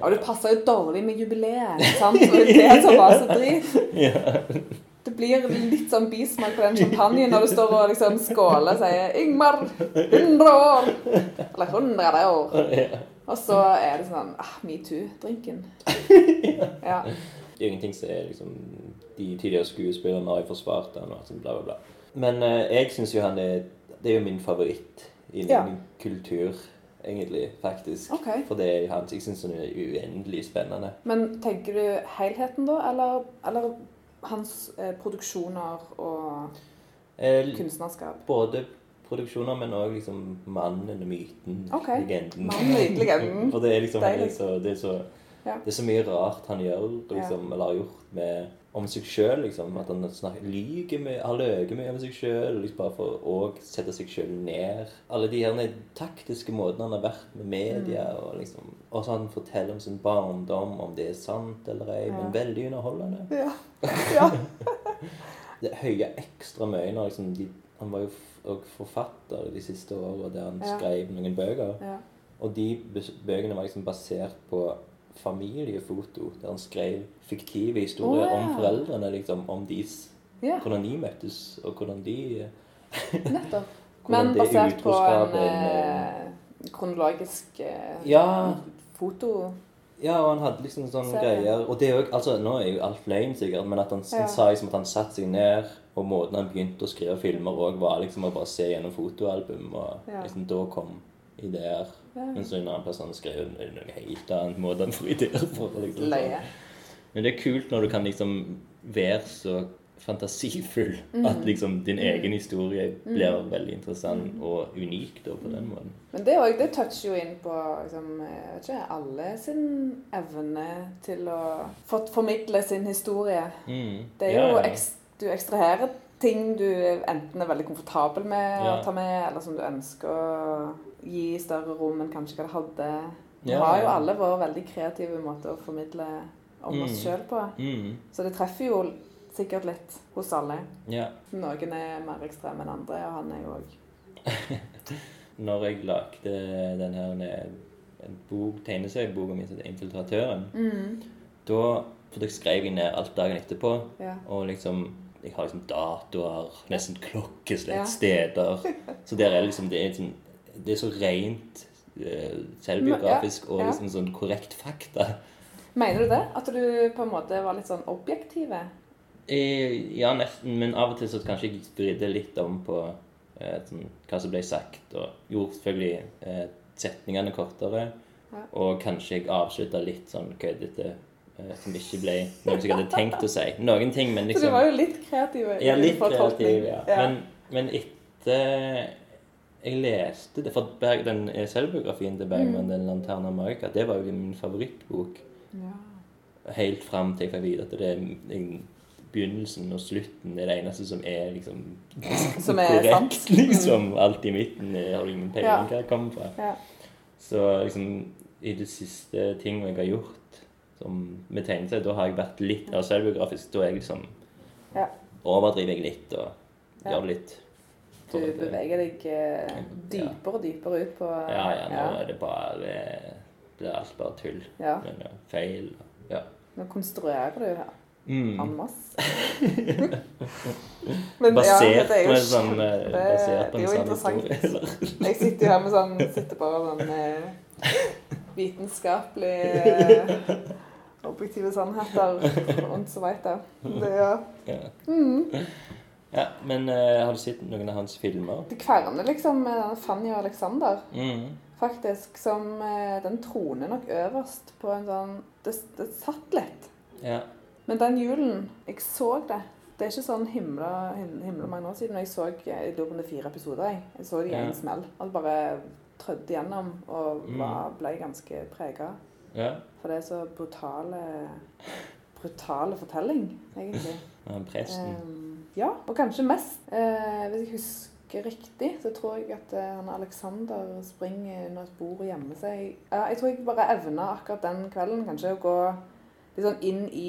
Og det passer jo dårlig med jubileet. sant? Og det som var så drit. ja. Det blir litt sånn bismak på den champagnen når du står og liksom skåler og sier 'Ingmar, 100 år!' Eller 100 år. ja. Og så er det sånn ah, Metoo-drinken. [LAUGHS] Ja. Det er jo ingenting som er liksom De tidligere skuespillerne har forsvart han og bla, bla, bla. Men eh, jeg syns jo han er Det er jo min favoritt i Ja. min kultur, egentlig, faktisk. Okay. For det er hans Jeg syns han er uendelig spennende. Men tenker du helheten, da? Eller, eller hans eh, produksjoner og Eh, kunstnerskap? både produksjoner, men òg liksom mannen myten. okay. Legenden. Mannen legenden. [LAUGHS] For det er liksom han er så, det, er så, Ja. det er så mye rart han gjør, liksom, eller har gjort med om seg sjøl. Liksom, at han snakker, lyger mye, har løyet mye om seg sjøl, liksom bare for å sette seg sjøl ned. Alle de her taktiske måtene han har vært med media, Mm. og liksom Og så han forteller om sin barndom, om det er sant eller ei, Ja. men veldig underholdende. Ja. ja. [LAUGHS] Det høye ekstra mye når liksom de, Han var jo forfatter de siste åra der han Ja. skrev noen bøker. ja. Og de bøkene var liksom basert på familiefoto, der han skrev fiktive historier oh, ja. om foreldrene, liksom, om deres ja. Hvordan de møttes, og hvordan de Nettopp. [LAUGHS] Hvordan Men basert på en eh, kronologisk eh, Ja. foto Ja, og han hadde liksom sånne Serien. greier Og det er jo, altså, nå er jo alt løgn, sikkert, men at han, Ja. han sa liksom at han satte seg ned, og måten han begynte å skrive filmer òg, var liksom å bare se gjennom fotoalbum, og liksom da kom ideer. Ja. Men så en annen person skrev noe helt annet måte han får ideer på. Liksom. Løye. Men det er kult når du kan liksom være så fantasifull Mm. at liksom din egen historie blir veldig interessant og unik da på den måten. Men det, også, det toucher jo inn på liksom, jeg vet ikke, alle sin evne til å formidle sin historie. Mm. Det er Ja, jo ja. Du ekstraherer ting du enten er veldig komfortabel med Ja. å ta med, eller som du ønsker å gi større rom enn kanskje hva det hadde. Vi Ja, har jo alle vår veldig kreative måte å formidle om oss Mm. sjøl på. Mm. Så det treffer jo sikkert litt hos alle. ja. Noen er mer ekstreme enn andre, og han er jo òg [LAUGHS] Når jeg lagde den her bok, tegneserieboka mi 'Infiltratøren', mm. da For da skrev jeg ned alt dagen etterpå. Og liksom Jeg har liksom datoer, nesten klokkeslett, Ja. steder. [LAUGHS] Så der er liksom Det er, liksom, det er så rent uh, selvbiografisk og liksom sånn korrekt fakta. Mener du det? At du på en måte var litt sånn objektiv? Eh, Ja, nesten. Men av og til så kanskje jeg vridde litt om på eh, sånn, hva som ble sagt. Og gjorde selvfølgelig eh, setningene kortere. Og kanskje jeg avslutta litt sånn køddete. eh, som ikke ble noe jeg hadde tenkt å si. Noen ting, men liksom Så liksom du var jo litt kreativ? Ja, litt kreativ, ja. Men, men etter jeg leste det For Berg, den eh, selvbiografien til Bergman, Mm. den 'Lanterna Magica', det var jo min favorittbok. Ja. Helt fram til jeg fikk vite at det er begynnelsen og slutten er det eneste som er liksom [LAUGHS] Som er korrekt. sant. [LAUGHS] Mm. liksom. Alt i midten eh, har du ingen peiling Ja. hva det kommer fra. Ja. Så liksom i det siste ting jeg har gjort som med tegneserie, da har jeg vært litt mer selvbiografisk. Da er jeg liksom Ja. overdriver jeg litt og Ja. gjør litt. Du at beveger deg eh, dypere og dypere ut på Ja, ja, nå er det bare Det er alt bare tull. Ja. Men ja, feil. Ja. Nå konstruerer du her. Mm. En masse. [LAUGHS] [LAUGHS] Men Basert ja, det jo på en sånn eh, Basert på det er en jo sånn interessant. historie. [LAUGHS] Jeg sitter jo her med sånn Sitter bare sånn eh, vitenskapelig eh, objektive sannheter og så veit jeg. Det, ja. [LAUGHS] Ja. Mm. ja, men uh, har du sett noen av hans filmer? Det kverner liksom med denne Fanny og Alexander. Mm. Faktisk som uh, Den troner nok øverst på en sånn Det, det satt litt. Ja. Men den julen Jeg så det. Det er ikke sånn himla, him, himla mange år siden. Jeg så jeg lurer på det fire episoder. Jeg, jeg så det i en smell. Altså bare trødde gjennom og Mm. var, ble ganske prega. Ja. For det er så brutale brutale fortelling, egentlig. [LAUGHS] Men presten. Um, ja, og kanskje mest. Uh, hvis jeg husker riktig, så tror jeg at uh, han Alexander springer under et bord og gjemmer seg. Ja, jeg tror jeg bare evna akkurat den kvelden kanskje å gå litt sånn inn i,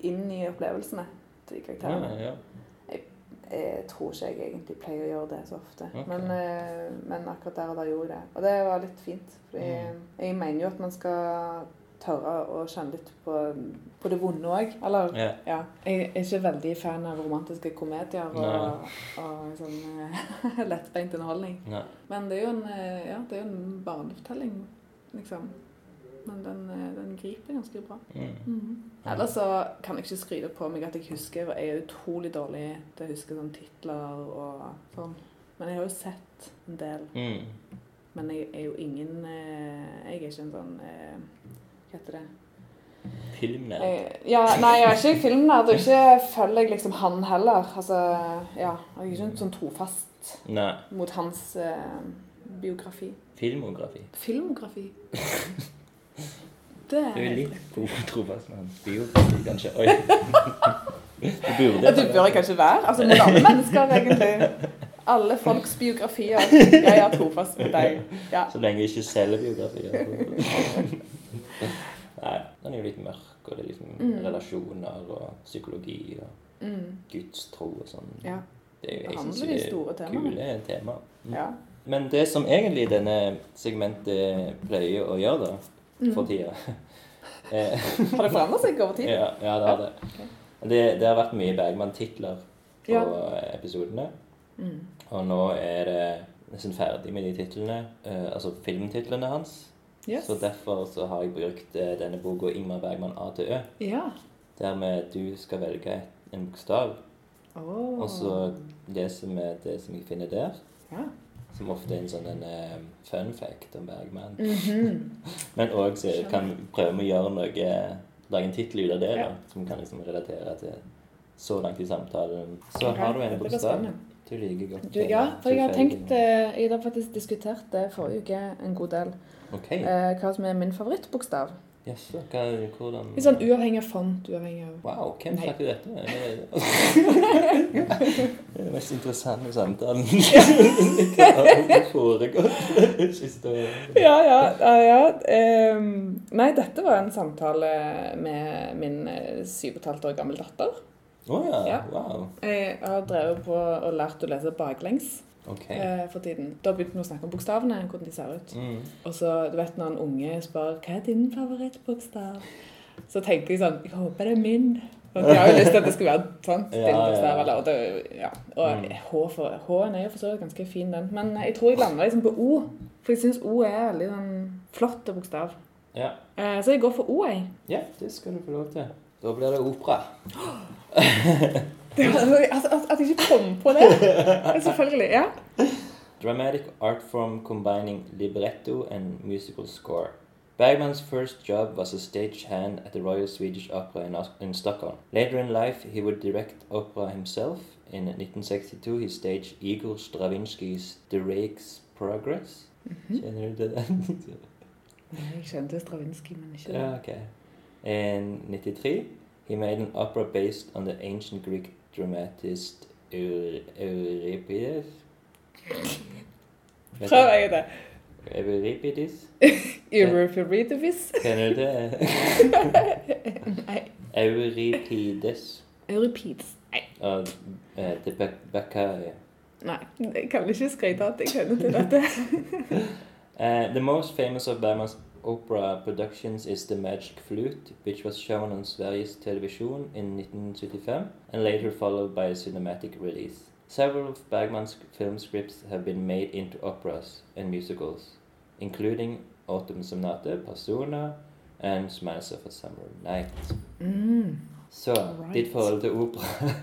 inn i opplevelsene til de Ja, karakterene. ja. Jeg tror ikke jeg egentlig pleier å gjøre det så ofte. Okay. Men, eh, men akkurat der og da gjorde jeg det. Og det var litt fint. For Mm. jeg mener jo at man skal tørre å kjenne litt på, på det vonde òg. Eller yeah. ja. Jeg er ikke veldig fan av romantiske komedier og, Nei. og sånn eh, [LAUGHS] lettbeint underholdning. Nei. Men det er jo en, eh, ja, det er jo en barnefortelling, liksom. Men den, eh, den griper ganske bra. Mm. Ellers så kan jeg ikke skryte på meg at jeg husker Jeg er utrolig dårlig til å huske sånn titler og sånn. Men jeg har jo sett en del. Mm. Men jeg er jo ingen eh, Jeg er ikke en sånn eh, Hva heter det? Filmnerd. Ja, nei, jeg er ikke filmnerd, og ikke følger jeg liksom han heller. Altså, ja, Jeg er ikke sånn trofast Nei. mot hans eh, biografi. Filmografi. Filmografi. [LAUGHS] Det Du er er litt trofast med hans biografi, kanskje. Oi. Du burde ja, Du bør jeg kanskje være. Altså mot alle mennesker, egentlig. Alle folks biografier. Jeg er trofast med deg. Ja. Så lenge jeg ikke selger biografier. Nei, den er jo litt mørk, og det er liksom Mm. relasjoner og psykologi og Mm, gudstro og sånn. ja. Det er jeg Behandler synes de store temaene. kule tema. Mm. ja. Men det som egentlig denne segmentet pleier å gjøre da. For tida [LAUGHS] eh, Har det forandret seg over tid? ja, ja, det har det. det. Det har vært mye Bergman-titler på Ja. episodene. Mm. Og nå er det nesten ferdig med de titlene, eh, altså filmtitlene hans. Yes. Så derfor så har jeg brukt eh, denne boka 'Ingmar Bergman A til Ø', Ja. der du skal velge en bokstav, Oh. og så leser vi det som jeg finner der. Ja. Som ofte er en sånn en, uh, fun fact om Bergman. Mhm. [LAUGHS] Men òg så kan vi prøve med å gjøre noe Lage en tittel ut av det, Ja. da, som kan liksom relatere til så langt i samtalen. Så okay. har du en bokstav du liker godt. Du, eh, ja, for jeg har tenkt eh, Jeg har faktisk diskutert det forrige uke en god del. Okay. Uh, hva som er min favorittbokstav. Jaså, hvordan Litt sånn uavhengig av font. uavhengig av... Wow, hvem Nei. fikk dette? Det er- [LAUGHS] det er den mest interessante samtalen [LAUGHS] har foregått siste? Ja, ja. ja, ja. ehm, nei, dette var en samtale med min eh, syv og et halvt år gamle datter. Å ja. Ja. Wow. Jeg har drevet på og lært å lese baklengs Okay. eh, for tiden. Da begynte vi å snakke om bokstavene, hvordan de ser ut. Mm. Og så, du vet når en unge spør hva er din favorittbokstav, så tenker jeg sånn Jeg håper det er min. Og de har jo lyst til at det skal være sånn. [LAUGHS] Ja, ja, ja. og det, ja. og Mm. H for, H-en er jo for så vidt ganske fin, den. Men jeg tror jeg lander liksom på O. For jeg syns O er veldig sånn flott bokstav. Ja. Eh, så jeg går for O, jeg. ja, det skal du få lov til. Da blir det opera. Det, altså, at, at jeg ikke kom på det. Selvfølgelig. Ja. Dramatic art form combining libretto and musical score. Bergman's first job was a stagehand at the Royal Swedish Opera in, in Stockholm. Later in life, he would direct opera himself. In 1962, he staged Igor Stravinsky's The Rake's Progress. Kjenner du til den? Jeg kjente Stravinskij, men ikke ja, ok. In 93, he made an opera based on the ancient Greek dramatist Eur- Euripides. [LAUGHS] Vet [LAUGHS] du? Prøv jeg det. [LAUGHS] Euripides? Euripides. Kjenner du det? Nei. Euripides. Euripides. Nei. Og eh, det Be Beccari. Nei. Jeg kan ikke skryte at jeg kjenner til dette. Uh, the most famous of Bergman's opera productions is The Magic Flute, which was shown on Sveriges Television in 1975 and later followed by a cinematic release. Several of Bergman's film scripts have been made into operas and musicals, including Autumn Sonata, Persona, and Smiles of a Summer Night. Mm. Så, Alright. ditt forhold til opera.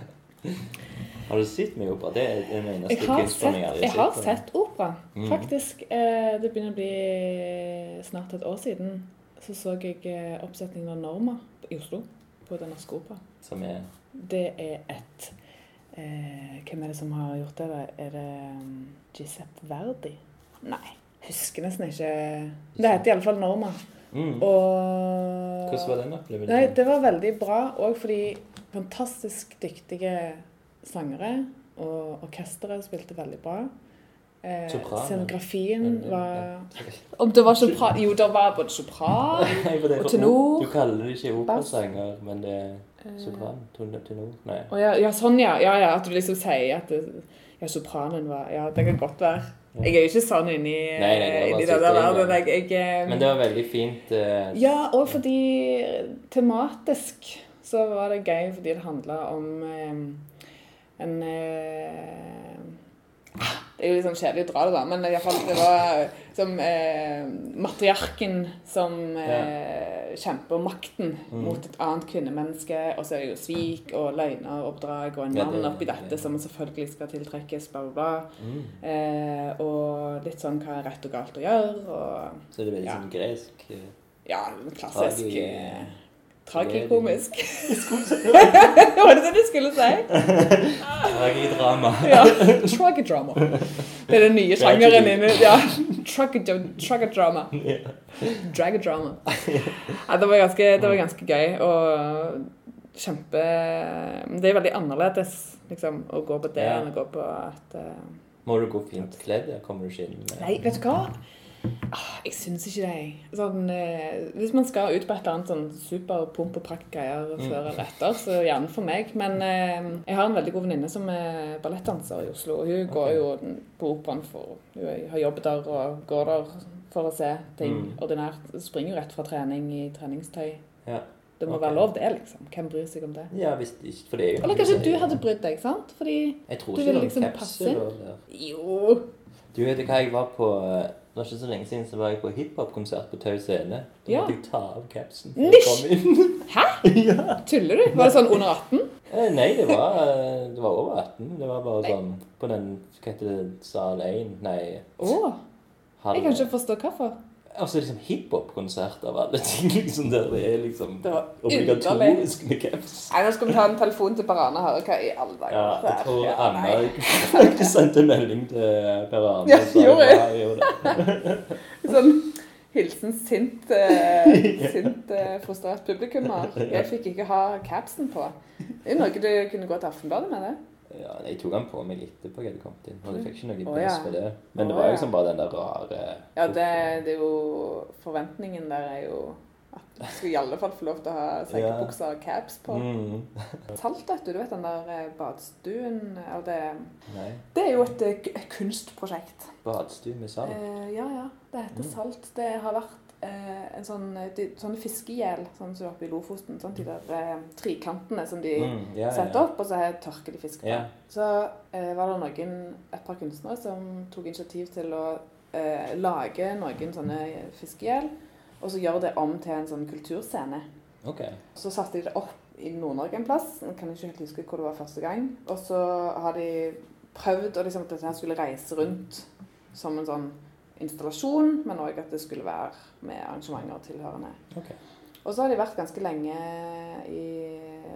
[LAUGHS] har du sett mye opera? Det er den eneste Jeg har kunstformen sett, jeg har sett opera, Mhm. faktisk. Eh, det begynner å bli snart et år siden. Så så jeg eh, oppsetningen av Norma i Oslo, på Den norske opera. Som er Det er et eh, Hvem er det som har gjort det? Er det um, Giuseppe Verdi? Nei, husker nesten ikke. Det heter iallfall Norma. mm. Og Hvordan var den opplevelsen? Nei, det var veldig bra òg fordi fantastisk dyktige sangere og orkesteret spilte veldig bra. Eh, Sopran, scenografien eller? var Om det var sopran Jo, det var både sopran [LAUGHS] Og tenor, Du kaller det ikke operasanger, men det er eh, sopran? Tenor? Nei. Oh, ja, ja, sånn, ja. ja. Ja, At du liksom sier at det, ja, sopranen var Ja, det kan godt være. Jeg er jo ikke sånn inni, Nei, nei, det var inni den der verden. Jeg, jeg, eh, Men det var veldig fint Uh, Ja, og fordi tematisk så var det gøy fordi det handla om eh, en eh, Det er jo litt sånn kjedelig å dra det, da, men i hvert fall det var som eh, matriarken som eh, kjemper makten Mm. mot et annet kvinnemenneske. Og så er det jo svik og løgner og oppdrag og en Ja, det- oppi dette ja. som selvfølgelig skal tiltrekkes, bla, bla, bla. mm. Eh, og litt sånn hva er rett og galt å gjøre. og Så det er veldig Ja. sånn gresk eh, ja, klassisk eh, Tragikomisk. [LAUGHS] Var det det du skulle si? [LAUGHS] Tragidrama. Ja. Tragidrama. Det er den nye sjangeren inne. Ja. Tragid- Tragidrama. Dragadrama. Ja, det, var ganske, det var ganske gøy. Og kjempe Det er veldig annerledes liksom, å gå på det enn å gå på at uh... Må du gå fint kledd? Kommer du ikke inn med Nei, vet du hva? Jeg syns ikke det. Sånn, eh, hvis man skal ut på et eller annet sånn super pump- og prakt-greier Mm. før eller etter, så gjerne for meg. Men eh, jeg har en veldig god venninne som er ballettdanser i Oslo. og Hun går jo på operaen for Hun har jobbet der og går der for å se ting Mm. ordinært. Springer jo rett fra trening i treningstøy. Ja. Det må okay. være lov, det, liksom. Hvem bryr seg om det? ja, hvis ikke For det er jo Eller kanskje du hadde brydd deg, sant? Fordi Jeg tror du ikke noen liksom passe inn. Jo. Du vet hva, jeg var på eh, Det var ikke så lenge siden så var jeg på hiphop-konsert på Tau Scene. Da Ja. måtte jeg ta av capsen. før jeg [LAUGHS] [LAUGHS] Ja. kom inn. Hæ? Tuller du? Var det sånn under 18? Eh, Nei, det var, eh, det var over 18. Det var bare Nei. sånn på den Hva heter det? Sal 1? Nei, Åh. jeg kan ikke forstå hvorfor. Altså liksom hiphop-konsert av alle ting, liksom, der det er liksom Det obligatorisk med caps. Nei, nå skal vi ta en telefon til Per Arne og høre hva i alle dager Ja, jeg tror Ja, Anna faktisk sendte en melding til Per Arne. Ja, gjorde jeg? gjorde det. [LAUGHS] Sånn hilsen sint, [LAUGHS] uh, sint uh, frustrert publikummer. [LAUGHS] Jeg fikk ikke ha capsen på. Det er noe du kunne gå til Aftenbladet med det. Ja, jeg tok han på meg etterpå jeg hadde kommet inn, og jeg fikk ikke noe pris ja. for det. Men det var jo liksom bare den der rare Ja, det, det er jo Forventningen der er jo at du skal i alle fall få lov til å ha sekkebukser og caps på. mm. Salt, vet du. Du vet den der eh, badstuen eller det, Nei. det er jo et eh, kunstprosjekt. Badstue med salt. Eh, ja, ja. Det heter Mm. Salt. Det har vært eh, en sånn, de, sånne sånn som oppe i Lofoten. Sånn de der eh, trikantene som de Mm, yeah, setter opp, og så her tørker de fisk på. Yeah. Så eh, var det noen, et par kunstnere som tok initiativ til å eh, lage noen sånne fiskegjel, og så gjøre det om til en sånn kulturscene. Okay. Så satte de det opp i Nord-Norge en plass. Jeg kan ikke helt huske hvor det var første gang. Og så har de prøvd å liksom, at dette skulle reise rundt som en sånn installasjon, men òg at det skulle være med arrangementer og tilhørende. Okay. Og så har de vært ganske lenge i,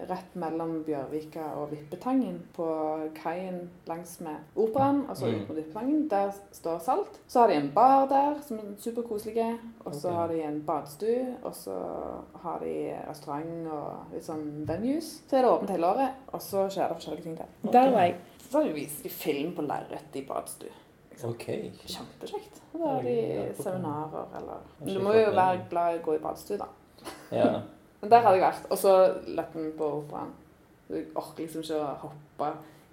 rett mellom Bjørvika og Vippetangen på kaien langs med operaen, altså Mm. ut mot Vippetangen. Der står Salt. Så har de en bar der som er superkoselig, og så okay. har de en badstue, og så har de restaurant og litt sånn venues. Så er det åpent hele året, og så skjer det forskjellige ting der. Der var jeg. Så har de vist film på lerret i badstue. Ok. Kjempekjekt. Være i seminarer eller Men Du må jo være glad i å gå i badstue, da. Ja. [LAUGHS] Men der hadde jeg vært. Og så Løtten på operaen. Jeg orker liksom ikke å hoppe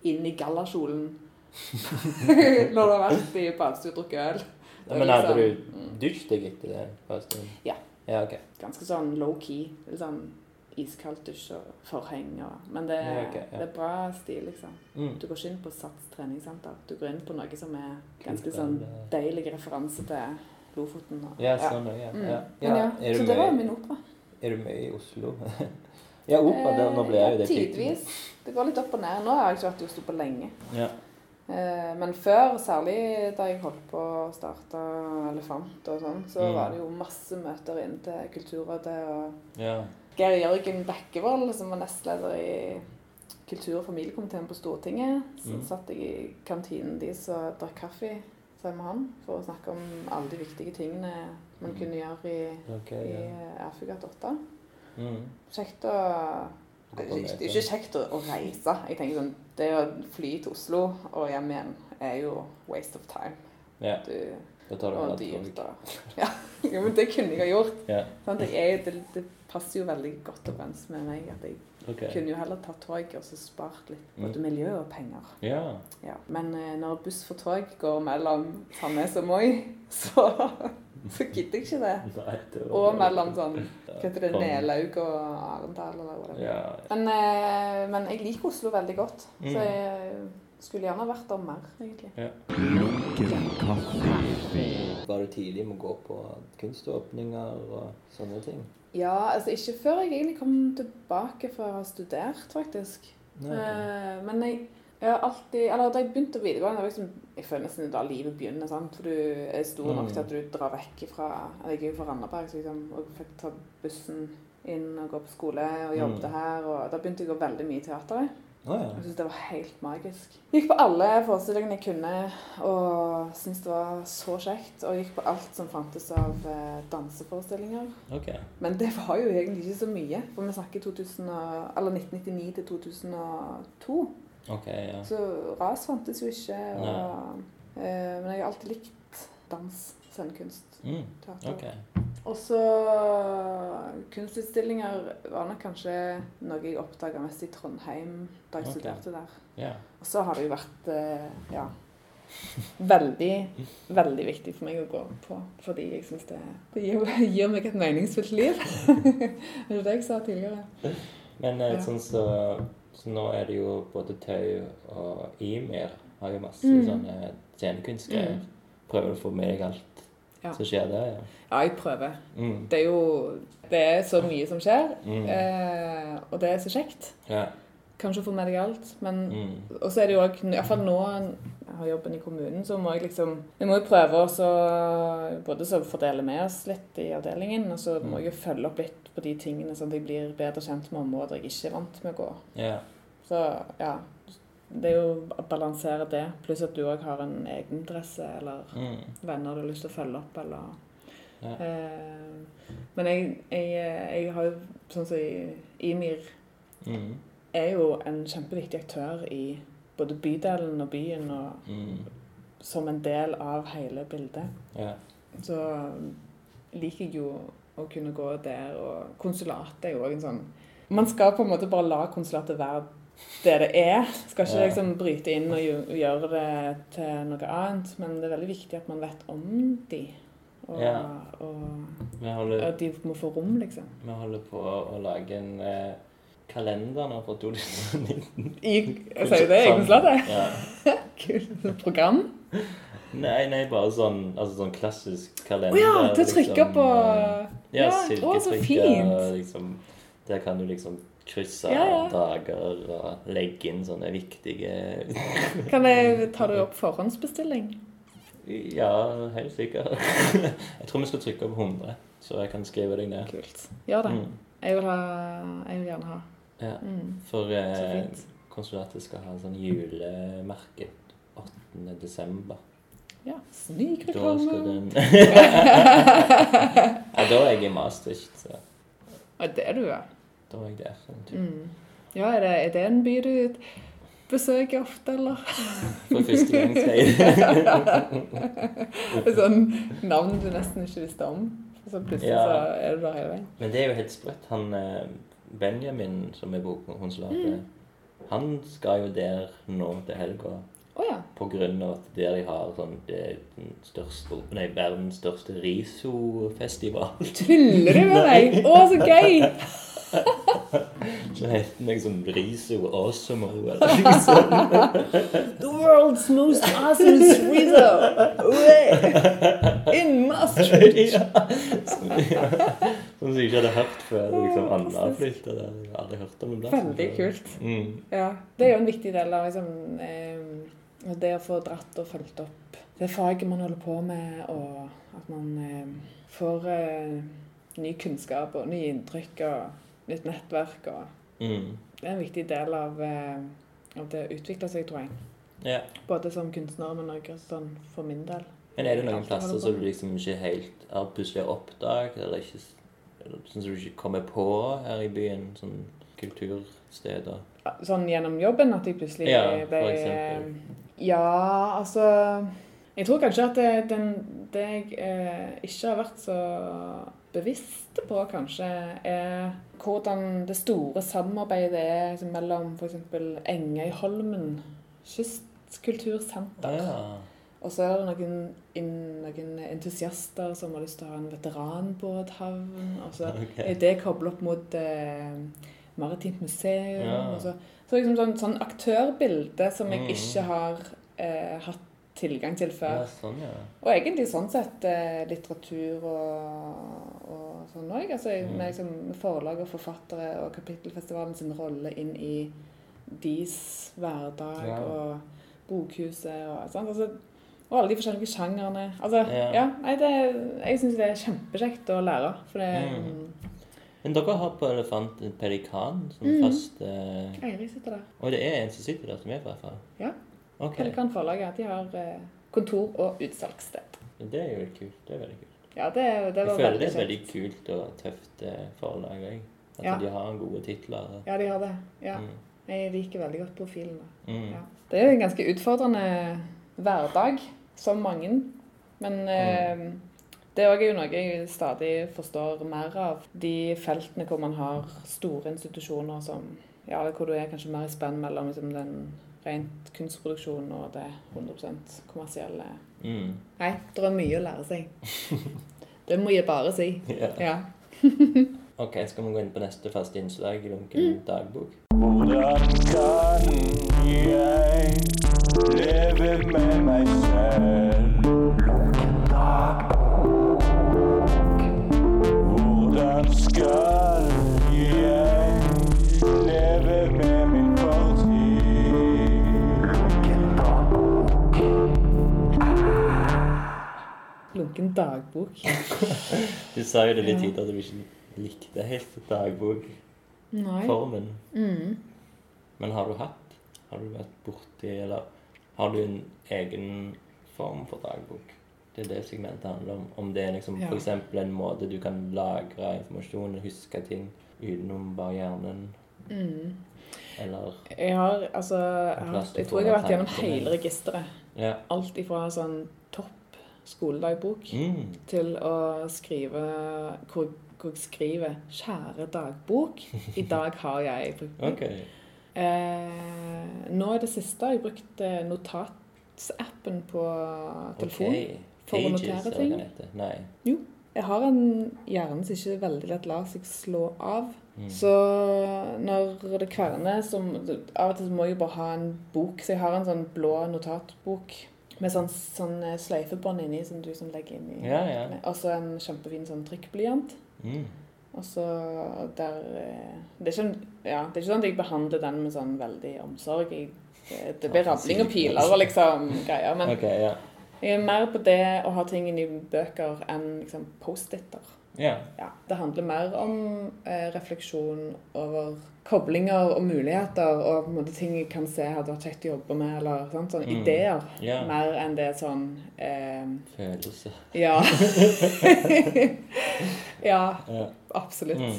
inn i gallakjolen [LAUGHS] når du har vært i badstue og drukket øl. Ja, Men hadde du dusjet deg etter det? Ja. Ja, okay. Ganske sånn low-key. Sånn iskaldt dusj og forheng og Men det, Ja, okay, ja. det er bra stil, liksom. Mm. Du går ikke inn på Sats treningssenter. Du går inn på noe som er ganske sånn deilig referanse til Lofoten. Og, Ja, sånn ja. ja. Mm. ja. Er, så det var jo min opera. er du mye i Oslo? [LAUGHS] ja, opera. Der, nå ble jeg jo det Eh. Tidvis. Det går litt opp og ned. Nå har jeg ikke vært i Oslo på lenge. Ja. Eh, Men før, særlig da jeg holdt på å starte Elefant og sånn, så Mm. var det jo masse møter inn til Kulturrådet og ja. Geir Jørgen Bekkevold, som var nestleder i kultur- og familiekomiteen på Stortinget. Så Mm. satt jeg i kantinen deres og drakk kaffe sammen med han for å snakke om alle de viktige tingene man kunne gjøre i, Ok, i ja. 8. Mm. Kjekt å det er ikke- kjekt å, reise. Jeg tenker sånn, Det å fly til Oslo og hjem igjen er jo waste of time. Tar du og dyrt. Og, ja. jo, men det kunne jeg ha gjort. Ja, Sånn, Jeg er, det, det passer jo veldig godt overens med meg at jeg okay. kunne jo heller tatt tog og så spart litt både Mm. miljø og penger. Ja. Ja. Men eh, når buss for tog går mellom Sandnes og Moi, [LAUGHS] så, så gidder jeg ikke det. [LAUGHS] Nei, det Og mellom sånn Hva heter det? Nelaug og Arendal eller whatever. Ja. Men, eh, men jeg liker Oslo veldig godt. Mm. Så jeg skulle gjerne vært der mer, egentlig. Lunken kaffe. Var du tidlig med å gå på kunståpninger og sånne ting? Ja, altså ikke før jeg egentlig kom tilbake for å ha studert, faktisk. Nei. Eh, men jeg, jeg har alltid Eller da jeg begynte videregående, det var liksom, jeg føler nesten da livet begynner. sant? For du er stor nok Mm. til at du drar vekk fra Jeg er jo fra Randaberg, så liksom, og fikk ta bussen inn og gå på skole og jobbet Mm. her. Og da begynte jeg å gå veldig mye i teateret. Å ja. Jeg syntes det var helt magisk. Gikk på alle forestillingene jeg kunne, og syntes det var så kjekt. Og gikk på alt som fantes av eh, danseforestillinger. Ok. Men det var jo egentlig ikke så mye, for vi snakker 2000, eller 1999 til 2002. Ok, ja. Så ras fantes jo ikke. Og, eh, men jeg har alltid likt dans, scenekunst, Mm. teater. Ok. Og så kunstutstillinger var nok kanskje noe jeg oppdaga mest i Trondheim da jeg okay. studerte der. Yeah. Og så har det jo vært eh, ja, veldig, veldig viktig for meg å gå på. Fordi jeg syns det, det gir, [LAUGHS] gir meg et meningsfullt liv. [LAUGHS] det er det jeg sa tidligere. Men eh, Ja. sånn så, så nå er det jo både Tau og Ymir har jo masse Mm. sånne scenekunstgreier. Mm. Prøver å få med deg alt Ja. så skjer det. Ja. Ja, jeg prøver. Mm. Det er jo det er så mye som skjer, Mm. eh, og det er så kjekt. ja. kanskje få med deg alt. Men Mm. Og så er det jo òg, iallfall nå jeg har jobben i kommunen, så må jeg liksom Vi må jo prøve å både så fordele med oss litt i avdelingen, og så må jeg jo følge opp litt på de tingene, sånn at jeg blir bedre kjent med områder jeg ikke er vant med å gå. Ja. Så ja. Det er jo å balansere det, pluss at du òg har en egeninteresse eller Mm. venner du har lyst til å følge opp, eller Ja. eh, Men jeg, jeg, jeg har jo sånn som i Imir Mm. er jo en kjempeviktig aktør i både bydelen og byen, og Mm. som en del av hele bildet. Ja. Så liker jeg jo å kunne gå der, og konsulatet er jo òg en sånn Man skal på en måte bare la konsulatet være det det er. Skal ikke liksom bryte inn og gjøre det til noe annet, men det er veldig viktig at man vet om de. Og, Ja. og holder, at de må få rom, liksom. vi holder på å lage en eh, kalender nå for 2019. I, sier du det i konsulatet? Ja. [LAUGHS] Kult. Program? Nei, nei, bare sånn, altså sånn klassisk kalender. Å ja, til å trykke liksom, på eh, Ja, Ja, å, så fint. Liksom, der kan du liksom krysse Ja, ja. dager og legge inn sånne viktige [LAUGHS] Kan jeg ta det opp forhåndsbestilling? Ja, helt sikkert. [LAUGHS] Jeg tror vi skal trykke opp 100, så jeg kan skrive deg ned. Kult. Gjør det. Mm. Jeg vil, ha, jeg vil gjerne ha. Ja. Mm. For eh, konsulatet skal ha sånn julemerke 8. desember. Ja. Snikreklame. den [LAUGHS] Ja, da er jeg i Maastricht, så Ja, det er du, ja. Da er jeg der. en tur. Mm. Ja, er det, er det en by du besøker ofte, eller? For første gang skal jeg [LAUGHS] sånn navn du nesten ikke visste om. Så plutselig Ja. så er du der hele veien. Men det er jo helt sprøtt. Han eh, Benjamin, som er på Mm. han skal jo der nå til helga. Oh, ja. På grunn av at der de har sånn det største, nei, verdens største risofestival. Tuller du med meg? Å, så gøy! [LAUGHS] Så heter den liksom Riso Awesome eller noe [LAUGHS] sånt. The world's most awesome Riso! In Maastricht! [LAUGHS] ja. Som, ja. Som jeg ikke hadde hørt før liksom Anna flytta der. Jeg hadde aldri hørt om den plassen. Veldig kult. Mm. Ja, det er jo en viktig del av liksom, eh, det å få dratt og fulgt opp det faget man holder på med, og at man eh, får eh, ny kunnskap og nye inntrykk og nytt nettverk. Og Mm. det er en viktig del av, eh, av det å utvikle seg, tror jeg. Ja. Både som kunstner, men også sånn for min del. Men er det noen plasser som du liksom ikke helt har plutselig har oppdaget, eller ikke Sånn som du ikke kommer på her i byen? Sånn kultursteder? Sånn gjennom jobben at jeg plutselig Ja, ble for. Ja, altså Jeg tror kanskje at det, den, det jeg eh, ikke har vært så bevisst på, kanskje, er hvordan det store samarbeidet er liksom, mellom f.eks. Engøyholmen kystkultursenter. Ja. Og så er det noen, noen entusiaster som har lyst til å ha en veteranbåthavn. Og så okay. er det koblet opp mot eh, Maritimt museum. Ja. Og så, så liksom sånn, sånn aktørbilde som jeg Mhm. ikke har eh, hatt tilgang til før. ja, sånn, ja. Og egentlig sånn sett eh, litteratur og, og sånn òg. Altså, Mm. med, liksom, forlag og forfattere og Kapittelfestivalen sin rolle inn i deres hverdag Ja. og Bokhuset og sånt. Altså, og alle de forskjellige sjangerne. Altså, Ja. nei, det, jeg syns det er kjempekjekt å lære. For det Mm. Men dere har på Elefant pelikan som mm. fast eh, Eirik sitter der. Og det er en som sitter der som er fra derfra? Ja. Ok. Pelikan forlaget. De har eh, kontor og utsalgssted. Det er jo kult. Det er veldig kult. Ja, det, det Jeg føler det er veldig kult og tøft eh, forlag òg. At Ja. de har gode titler. Ja, de har det. Ja. Mm. Jeg liker veldig godt profilen. Mm. Ja. Det er jo en ganske utfordrende hverdag, som mange. Men eh, det er jo noe jeg stadig forstår mer av. De feltene hvor man har store institusjoner som ja, hvor du er kanskje mer i spenn mellom liksom, den rent kunstproduksjon og det 100 kommersielle. Mm. Nei, det er mye å lære seg. [LAUGHS] Det må jeg bare si. Yeah. Ja. [LAUGHS] Ok, skal vi gå inn på neste faste innslag i Lunken Mm. dagbok? Hvordan kan jeg leve med meg selv? En dagbok. [LAUGHS] Du sa jo det litt tidligere at du ikke likte helt dagbokformen. Mm. Men har du hatt? Har du vært borti Eller har du en egen form for dagbok? Det er det segmentet handler om. Om det er liksom Ja. eksempel en måte du kan lagre informasjon, og huske ting utenom bare hjernen, Mm. eller Jeg har altså jeg, har, jeg tror jeg har vært gjennom hele registeret. Ja. Alt ifra sånn skoledagbok Mm. til å skrive hvor, hvor jeg skriver 'Kjære dagbok, i dag har jeg brukt den'. Okay. Eh, nå i det siste har jeg brukt eh, notatsappen på telefonen. okay. For å notere ting. Nei. Jeg har en hjerne som ikke veldig lett lar seg slå av. Mm. Så når det kverner Av og til så må jeg jo bare ha en bok. Så jeg har en sånn blå notatbok med sånn, sånn eh, sløyfebånd inni som du som legger inn i Ja, ja. Og så en kjempefin sånn trykkblyant. Mm. Og så der eh, det er, ikke, ja, det er ikke sånn at jeg behandler den med sånn veldig omsorg. Jeg, det, det blir rabling og piler og liksom greier. Men okay, ja. jeg er mer på det å ha ting inni bøker enn liksom Post-It-er. Ja. Ja, det handler mer om eh, refleksjon over koblinger og muligheter og på en måte ting jeg kan se hadde vært kjekt å jobbe med, eller sånne sånn Mm. ideer. Yeah. Mer enn det sånn eh, Følelse. Ja. [LAUGHS] ja, Ja. absolutt. Mm.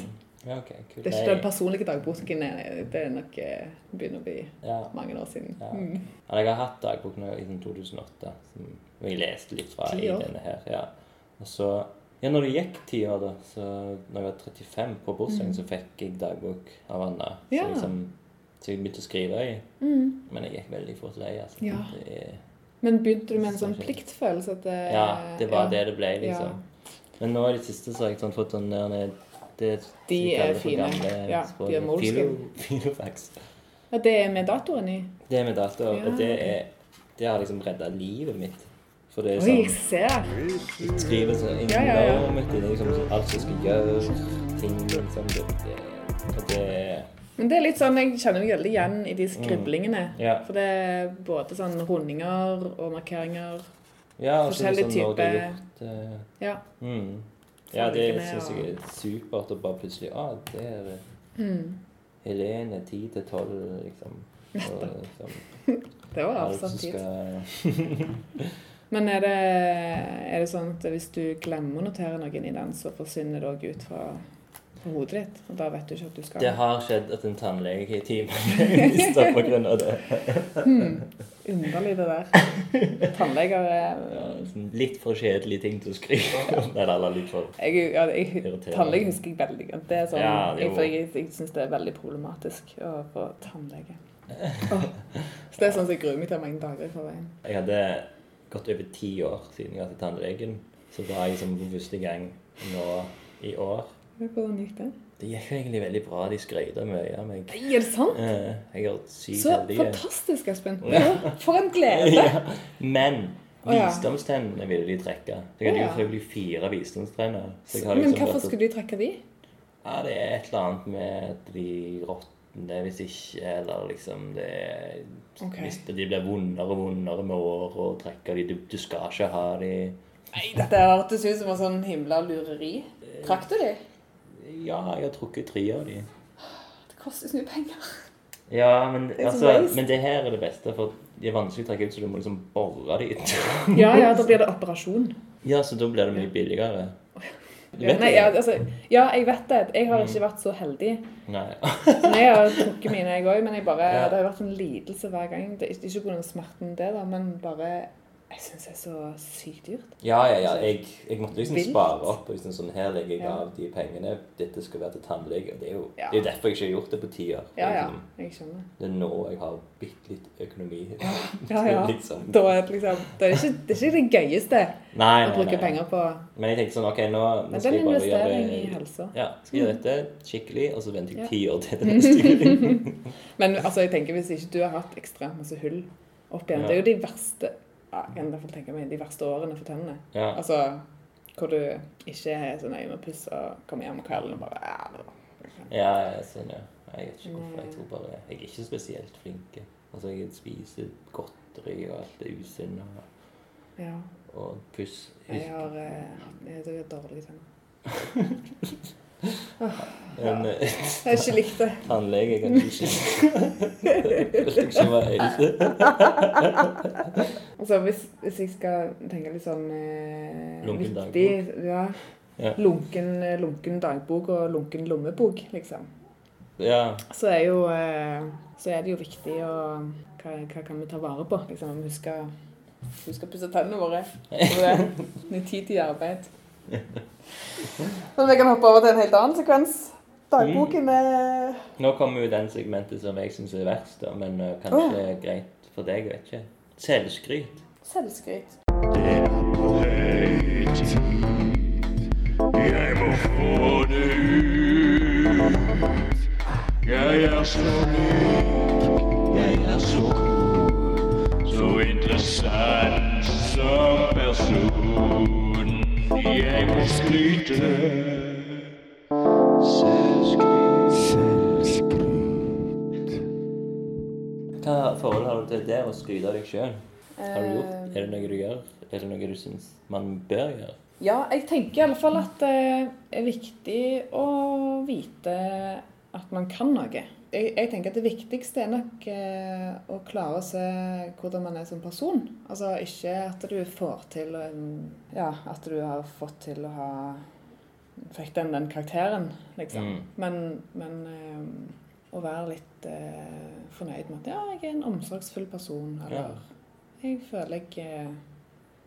Ja, okay, cool. Det er ikke den personlige dagboken. eh, Det er nok eh, begynner å bli Ja. mange år siden. Ja. Mm. Ja, jeg har hatt dagbok nå i sånn 2008, som jeg leste litt fra i denne her. Ja. Og så, ja, når det gikk ti år, da, så når jeg var 35 på bursdagen, så fikk jeg dagbok av Anna. Så, Mm. Ja. liksom, så jeg begynte å skrive i. Mm. Men jeg gikk veldig fort lei. Altså. Ja. Er- Men begynte du med en sånn pliktfølelse? At det, ja, det var ja. det det ble, liksom. Men nå i det siste så har jeg sånn fått sånn der ned det De er fine. Ja, de er morske. Filo- Filofax. Ja, det er med datoren i? Det er med data, Ja, og det, er, det har liksom redda livet mitt. For det er Oi, sånn jeg ser! Jeg skriver så Ja, ja, ja. enormt i liksom, alt som skal gjøre, ting liksom det, det, det Men det er litt sånn, jeg kjenner meg veldig igjen i de skriblingene. Ja. For det er både sånn rundinger og markeringer. Ja, og forskjellige sånn har gjort det Ja. mm. Ja, det syns jeg er supert å bare plutselig Ah, det er det. Mm. Helene 10 til 12, liksom. Og, liksom [LAUGHS] Det var avsatt tid. [LAUGHS] Men er det, er det sånn at hvis du glemmer å notere noen i den, så forsvinner det òg ut fra, fra hodet ditt? Og da vet du ikke at du skal Det har skjedd at en tannlege i timen [LAUGHS] mista på grunn av det. hmm. Underlig, det der. Tannleger er Ja, sånn litt for kjedelige ting til å skrive. Nei, eller litt for jeg, ja, jeg, Tannlege husker jeg veldig godt. Det er sånn, Ja, jo. jeg, jeg, jeg syns det er veldig problematisk å få tannlege. Oh. Så det er sånn som jeg gruer meg til mange dager i forveien. Jeg hadde gått over ti år siden jeg var til tannlegen. Så var jeg liksom for første gang nå i år. Hvordan gikk det? Det gikk egentlig veldig bra. De skrøyta mye av meg. Er det sant? Eh, Jeg er sykt Så heldig. fantastisk, Espen. Ja, for en glede. [LAUGHS] Ja. Men visdomstennene ville de trekke. Så jeg hadde jo selvfølgelig fire visdomstenner. Har Men liksom hvorfor skulle de trekke de? Ja, det er et eller annet med at de råtner hvis ikke, eller liksom det okay. Hvis de blir vondere og vondere med år og trekker de, du, du skal ikke ha de Nei, dette hørtes ut som en sånn himla lureri. Trakk du de? Ja, jeg har trukket tre av de. Det koster så mye penger. Ja, men, Det altså, men det her er det beste, for de er vanskelig å trekke ut, så du må liksom bore de ut. Ja, ja, da blir det operasjon. ja, så da blir det mye billigere. Ja, nei, ja, altså, ja, jeg vet det. Jeg har ikke vært så heldig. Nei. nei jeg har trukket mine, jeg òg. Men jeg bare, det har vært en lidelse hver gang. Det er ikke pga. smerten, det, da, men bare Jeg syns det er så sykt dyrt. Ja, ja, ja. Jeg, jeg måtte liksom Vilt. spare opp. og Liksom sånn, her legger jeg Ja. av de pengene. Dette skal være til tannlege. Det er jo, Ja. det er derfor jeg ikke har gjort det på ti år. Ja, ja. Liksom, Jeg skjønner. Det er nå jeg har bitte litt økonomi. [LAUGHS] Ja, ja. [LAUGHS] liksom. Da er det liksom Det er ikke det, er ikke det gøyeste Nei, å nei, bruke nei. penger på. Men jeg tenkte sånn, ok, nå, nå skal jeg en bare investering gjøre i helsa. Ja, skal gjøre dette skikkelig, og så venter jeg ti år til [LAUGHS] det neste. Men altså, jeg tenker hvis ikke du har hatt ekstremt masse hull opp igjen Ja. Det er jo de verste ja, jeg kan fall tenke meg, de verste årene for tennene. Ja. Altså hvor du ikke er så nøye med å pusse og kommer hjem om kvelden og bare ja, jeg ja, ja, sånn, ja. Jeg vet ikke hvorfor. Jeg tror bare Jeg er ikke spesielt flink. Altså, jeg spiser godteri og alt det usunne. og Ja. og puss. Jeg har eh, jeg har dårlige tenner. [LAUGHS] Men, ja. Jeg har ikke likt det. tannlege kan ikke [LAUGHS] Følte ikke var helt Altså, hvis, hvis jeg skal tenke litt sånn eh, Lunken viktig ja. Ja. Lunken, eh, lunken dagbok og lunken lommebok, liksom. Ja. Så er jo eh, Så er det jo viktig å Hva, hva kan vi ta vare på? Liksom, om vi skal Husk å pusse tennene våre. Det er nitidig arbeid. [LAUGHS] Men vi kan hoppe over til en helt annen sekvens. Dagboken er Nå kommer jo den segmentet som jeg syns er verst, da, men kanskje kanskje greit for deg, vet ikke. Selvskryt. selvskryt. Det er på høy tid. Jeg må få det ut. Jeg er så myk, jeg er så god, så interessant som person. Jeg må skryte. Selvskryt. Hva forhold har du til det å skryte av deg sjøl? Har du gjort? Eh, Er det noe du gjør? Er det noe du syns man bør gjøre? Ja, jeg tenker i alle fall at det er viktig å vite at man kan noe. Jeg, jeg tenker at det viktigste er nok eh, å klare å se hvordan man er som person. Altså ikke at du får til Ja, at du har fått til å ha Fikk den, den karakteren, liksom. Mm. Men, men eh, å være litt eh, fornøyd med at ja, jeg er en omsorgsfull person, eller jeg føler jeg eh,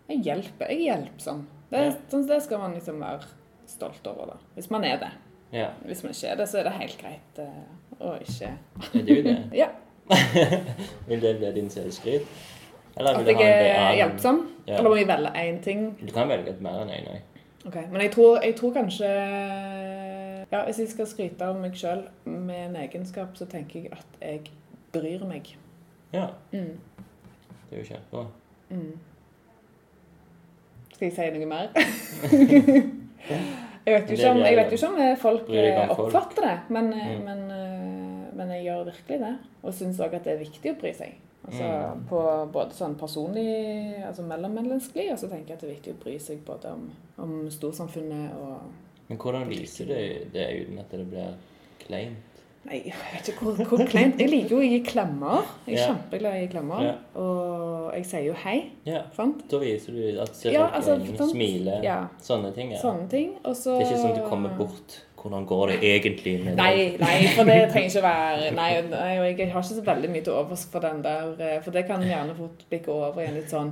Jeg hjelper. Jeg er hjelpsom. Det, Ja. sånn, det skal man liksom være stolt over, da. Hvis man er det. Ja. Hvis man ikke er det, så er det helt greit eh, å ikke Er du det? [LAUGHS] Ja. [LAUGHS] Vil det bli din selvskryt? Eller At vil du jeg er annen- hjelpsom. Ja. Eller må jeg velge én ting? Du kan velge mer enn én, Okay. Ok, Men jeg tror, jeg tror kanskje Ja, hvis jeg skal skryte av meg sjøl med en egenskap, så tenker jeg at jeg bryr meg. Ja, Mm. det er jo kjempebra. Mm. Skal jeg si noe mer? [LAUGHS] jeg vet jo ikke om, jeg vet ikke om eh, folk om eh, folk. oppfatter det, men, eh, Mm. men, men jeg gjør virkelig det. Og syns òg at det er viktig å bry seg. Altså Mm. på både sånn personlig, altså mellommenneskelig, og så tenker jeg at det er viktig å bry seg både om, om storsamfunnet og Men hvordan viser du det uten at det blir kleint? Nei, jeg vet ikke hvor, hvor kleint Jeg liker jo å gi klemmer. Jeg er Ja. kjempeglad i klemmer. Ja. Og jeg sier jo hei, Ja, sant? da viser du at ser Ja, folk altså, smiler, Ja. sånne ting. Ja. Sånne ting. Også, Det er ikke sånn at du kommer bort. Hvordan går det egentlig med Nei, deg? nei, for det trenger ikke [LAUGHS] være Nei, nei, og jeg har ikke så veldig mye til overs for den der. eh, For det kan gjerne fort bikke over i en litt sånn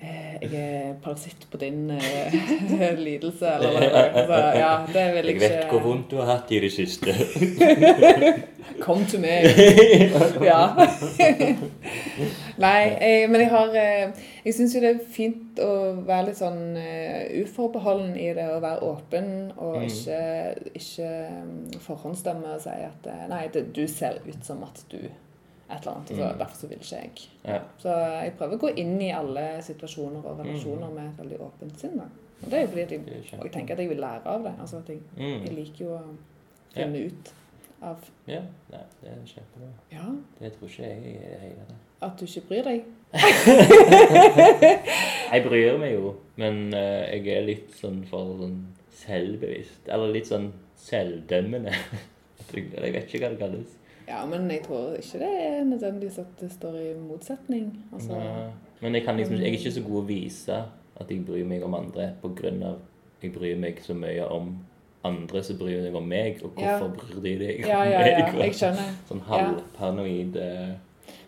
Jeg er parasitt på din eh, [LAUGHS] lidelse, eller. [LAUGHS] Så ja, det vil jeg Jeg ikke vet hvor vondt du har hatt i det siste. Kom til meg. Ja. [LAUGHS] Nei, jeg, men jeg har eh, Jeg syns jo det er fint å være litt sånn eh, uforbeholden i det, å være åpen, og Mm. ikke, ikke mm, forhåndsstemme og si at eh, Nei, det, du ser ut som at du et eller annet, og så Mm. derfor så vil ikke jeg. Ja. Så jeg prøver å gå inn i alle situasjoner og relasjoner med et veldig åpent sinn. da. Og det er jo fordi jeg, jeg tenker at jeg vil lære av det. Altså at jeg, jeg Mm. liker jo å finne ut av Ja, nei, det er kjempebra. Ja, Det tror ikke jeg i det hele tatt. at du ikke bryr deg. [LAUGHS] Jeg bryr meg jo, men uh, jeg er litt sånn for sånn selvbevisst. Eller litt sånn selvdømmende. Jeg [LAUGHS] jeg vet ikke hva det kalles. Ja, men jeg tror ikke det er nødvendigvis at det står i motsetning. Altså. Men jeg, kan liksom, jeg er ikke så god å vise at jeg bryr meg om andre på grunn av jeg bryr meg så mye om andre som bryr seg om meg, og Ja. hvorfor bryr de deg om ja, ja, ja, meg? jeg skjønner. [LAUGHS] Sånn halvparanoid eh,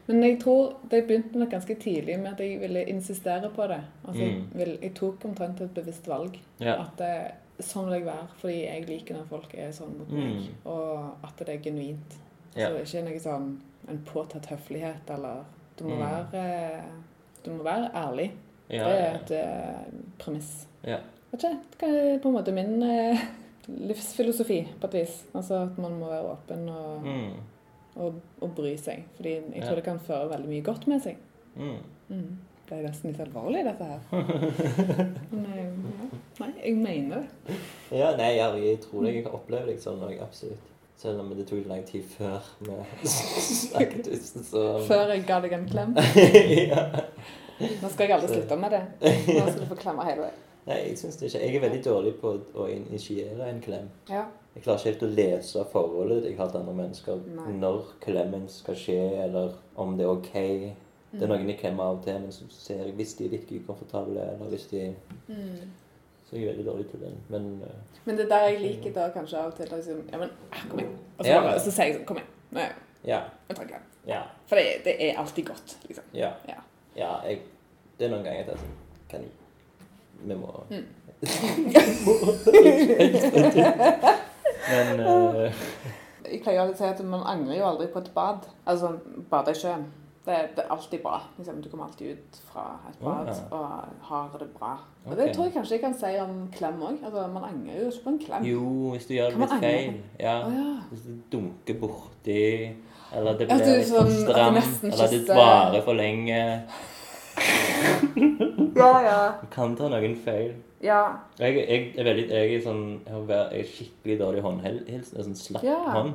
Men jeg tror det begynte nok ganske tidlig med at jeg ville insistere på det. Altså, jeg, Mm. vil, jeg tok omtrent et bevisst valg. Ja. At det, sånn vil jeg være, fordi jeg liker når folk er sånn mot meg. Mm. Og at det er genuint. Ja. Så det er ikke noe sånn en påtatt høflighet, eller Du må Mm. være Du må være ærlig. Ja, det er ja, et eh, premiss. ja. Vet ikke, det er på en måte min eh, [LAUGHS] livsfilosofi på et vis. Altså at man må være åpen og, Mm. og, og bry seg. Fordi jeg Ja. tror det kan føre veldig mye godt med seg. Mm. Mm. Det er nesten litt alvorlig, dette her. [LAUGHS] Men eh, ja. Nei, jeg mener det. Ja, nei, jeg tror jeg opplever det sånn òg, absolutt. Selv om det tok lang tid før vi [LAUGHS] snakket ut, så Før jeg ga deg en klem. [LAUGHS] ja. Nå skal jeg aldri slutte med det. Nå skal du få klemme hele veien. Nei, jeg synes det ikke. Jeg er veldig dårlig på å initiere en klem. Ja. Jeg klarer ikke helt å lese forholdet jeg har til andre mennesker. Nei. Når klemmen skal skje, eller om det er ok. Det er Mm. noen jeg klemmer av og til, men så ser jeg hvis de er litt ukomfortable, eller hvis de Mm. Så jeg er veldig dårlig til den. Men uh, Men det er der jeg liker da kanskje av og til liksom Ja, men ah, kom igjen. Og så, bare, så sier jeg sånn Kom igjen. Nå, ja. jeg tar en. Ja. For det, det er alltid godt, liksom. Ja. Ja. ja jeg, det er noen ganger jeg tenker sånn Kan Vi må Mm. [LAUGHS] Men uh, Jeg pleier å si at man angrer jo aldri på et bad. Altså bade i sjøen. Det, det er alltid bra. Liksom, du kommer alltid ut fra et bad oh, ja. og har det bra. Og det tror jeg kanskje jeg kan si om klem òg. Altså, man angrer jo ikke på en klem. Jo, hvis du gjør det litt feil. Ja. Oh, ja. Hvis du dunker borti, eller det blir litt sånn, for stramt, stram, eller det varer for lenge. [LAUGHS] ja, ja. Du kan ta noen feil. Ja. Jeg, jeg er veldig Jeg er sånn Jeg har jeg er skikkelig dårlig håndhilsen. Sånn slapp Ja. hånd.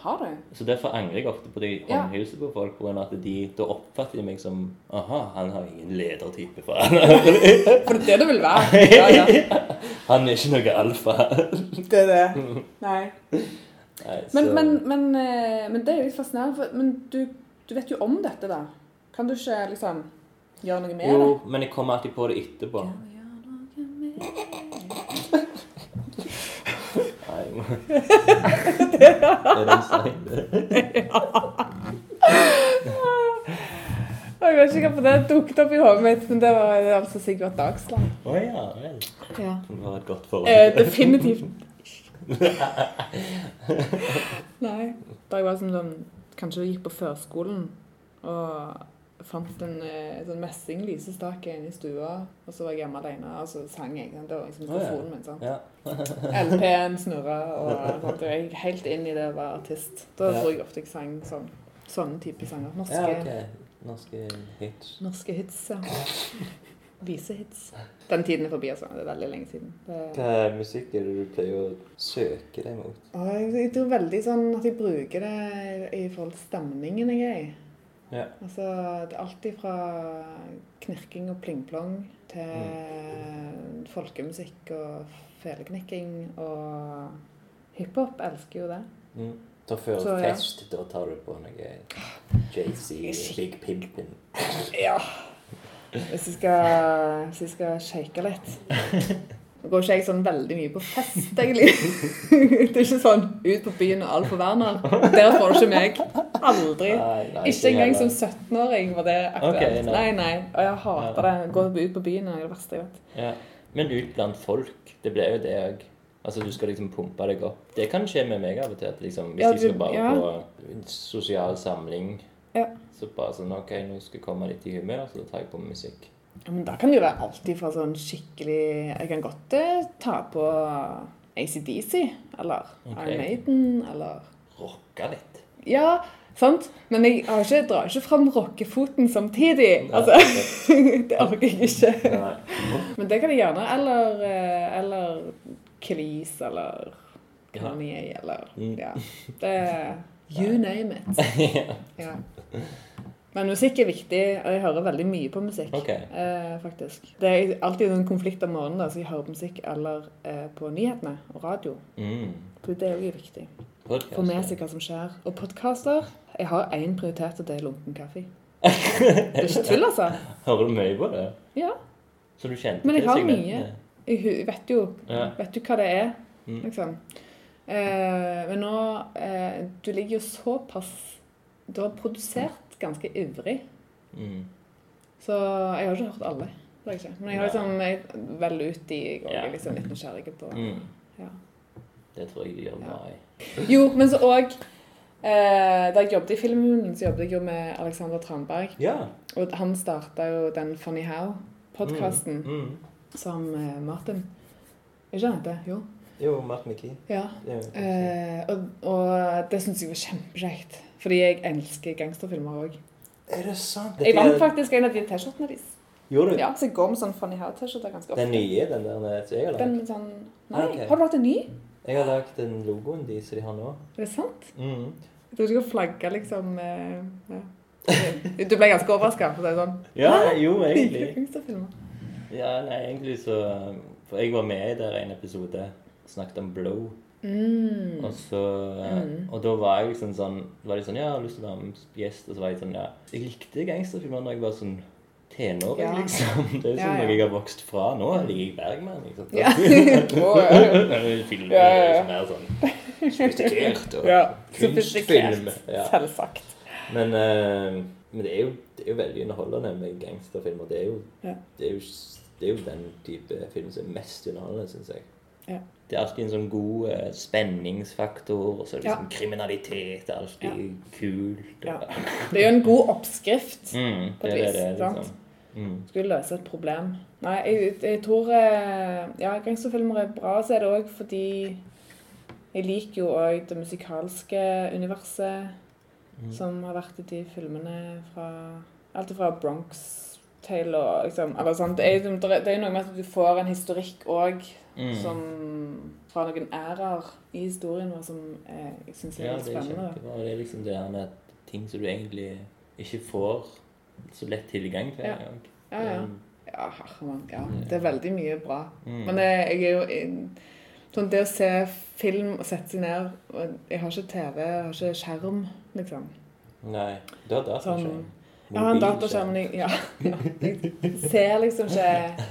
Har du? Så derfor angrer jeg ofte på de Ja. håndhilser på folk, på at de da oppfatter de meg som Aha, han har ingen ledertype for han. [LAUGHS] For det er det det vil være. Ja, [LAUGHS] ja. han er ikke noe alfa. Det er det. Nei. Nei, Men, men, men, eh, men det er litt fascinerende. For, men du, du vet jo om dette, da. Kan du ikke liksom gjøre noe med det? Jo, men jeg kommer alltid på det etterpå. Kan jeg noe med det Nei? [LAUGHS] Jeg vet ikke hvorfor det dukket opp i hodet mitt, men det var altså Sigvart Dagsland. Å ja vel. Ja. Det var et godt forhold. Eh, definitivt. [LAUGHS] Nei. Da jeg var sånn, sånn Kanskje gikk på førskolen og fant en eh, sånn messing lysestake inne i stua, og så var jeg hjemme alene, og så sang jeg. sant? Det var liksom mikrofonen min. sant? Ja. [LAUGHS] LP-en snurra, og sant? jeg gikk helt inn i det å være artist. Da tror jeg ofte jeg sang sånn, sånne type sanger. Norske, ja, okay. Norske hits. norske hits, ja. Visehits. Den tiden er forbi, altså. Det er veldig lenge siden. Det... Hva musikk er det du pleier å søke deg mot? Jeg tror veldig sånn at jeg bruker det i forhold til stemningen jeg er i. Ja. Altså, det er alltid fra knirking og plingplong til Mm. folkemusikk og feleknikking og hiphop. Elsker jo det. Mm. Da før Så, ja. fest, da tar du på noe JC, er Big Pimpin. Ja. Hvis jeg skal, hvis jeg skal shake litt. [LAUGHS] Nå går ikke jeg sånn veldig mye på fest, egentlig. [LAUGHS] Det er ikke sånn ut på byen og alt for Werner. Der får du ikke meg. Aldri. Nei, nei, Ikke engang som 17-åring var det aktuelt. Okay, nei. nei. nei. Og jeg hater det. Gå ut på byen er det verste jeg vet. Ja. Men ut blant folk, det ble jo det òg. Altså, du skal liksom pumpe deg opp. Det kan skje med meg av og til. Liksom, hvis Ja, jeg skal bare ja. på en sosial samling, Ja. så bare sånn OK, nå skal jeg komme litt i humør, så da tar jeg på musikk. Ja, men da kan det jo være alltid fra sånn skikkelig Jeg kan godt eh, ta på ACDC, eller okay. Iron Maiden, eller Rocka litt. Ja, sant? Men jeg har ikke, drar ikke fram rockefoten samtidig. Nei, Altså, [LAUGHS] det orker jeg ikke. Nei. Men det kan jeg gjerne. Eller, eh, eller Kelis, eller. Kanye, eller Mm. Ja. [LAUGHS] Det You name it. [LAUGHS] Ja. Men musikk er viktig, og jeg hører veldig mye på musikk. Okay. Eh, faktisk. Det er alltid en konflikt om morgenen, da, så jeg hører på musikk eller eh, på nyhetene og radio. Mm. For det er jo viktig. Podcast. Få med seg hva som skjer. Og podkaster Jeg har én prioritet, og det er lunken kaffe. [LAUGHS] Det er ikke tull, altså. Hører du mye på det? Ja. Så du kjente Men jeg har mye. Jeg vet jo, Ja. vet jo hva det er, Mm. liksom. Eh, men nå eh, Du ligger jo såpass Du har produsert ganske ivrig. Mm. Så jeg har ikke hørt alle. Det har jeg ikke. Men jeg har liksom jeg vel ut i Ja. er liksom litt nysgjerrig på Mm. ja. Det tror jeg de gjør bra i. Jo, men så òg eh, Da jeg jobbet i Filmhunden, så jobbet jeg jo med Alexander Tranberg. Ja. Og han starta jo den Funny How-podkasten Mm. Mm. som eh, Martin Ikke han heter? Jo. Jo, Martin McKee. Ja. Eh, og, og det syns jeg var kjempekjekt. Fordi jeg elsker gangsterfilmer òg. Er det sant? Jeg vant faktisk en av de T-skjortene deres. Gjorde du? Ja, så jeg går med sånn Funny Hair-T-skjorter ganske ofte. Den nye, den der som jeg har lagd? Den sånn Nei, okay. har du hatt en ny? Jeg har lagd den logoen de som de har nå. Er det sant? Mm. Jeg tror du skal flagge liksom eh, ja. Du ble ganske overraska, for å si det sånn. Ja, jo, egentlig. [LAUGHS] Gangsterfilmer. Ja, nei, egentlig så For jeg var med i der en episode snakket om Blow. Mm. Og så Og da var jeg liksom sånn var de sånn, ja, jeg har lyst til å være med gjest. Og så var jeg sånn, ja Jeg likte gangsterfilmer da jeg var sånn tenåring, Ja. liksom. Det er jo sånn ja. noe jeg har vokst fra. Nå liker jeg Bergman. Ikke sant? Ja. [LAUGHS] Filmer ja, ja. Film Ja, ja, ja. som er sånn sofistikert og Ja, kunstfilm. Ja. Selvsagt. Men, uh, men det, er jo, det er jo veldig underholdende med gangsterfilmer. Det er jo, Ja. det er jo, det er jo den type film som er mest underholdende, syns jeg. Ja. Det er alltid en sånn god eh, spenningsfaktor, og så er det Ja. liksom kriminalitet. Det er alltid kult. Ja. Det er jo en god oppskrift. [LAUGHS] Mm, På et vis, det, sant? liksom. Mm. Skulle løse et problem. Nei, jeg, jeg tror eh, Ja, gangsterfilmer er bra. Så er det òg fordi jeg liker jo òg det musikalske universet Mm. som har vært i de filmene fra Alt fra Bronx Tale og liksom eller. Det er det er- det er jo noe med at du får en historikk òg Mm. som fra noen ærer i historien vår som er, jeg syns er Ja, litt det er spennende. kjempebra. Det er liksom det her med ting som du egentlig ikke får så lett tilgang til Ja. Ja, ja. Mm. Ja, herremann. Ja. Det er veldig mye bra. Mm. Men jeg, jeg er jo Sånn det å se film og sette seg ned Jeg har ikke TV, jeg har ikke skjerm, liksom. Nei, du har dataskjerm. Sånn, Jeg har en dataskjerm, men ja, ja, jeg ser liksom ikke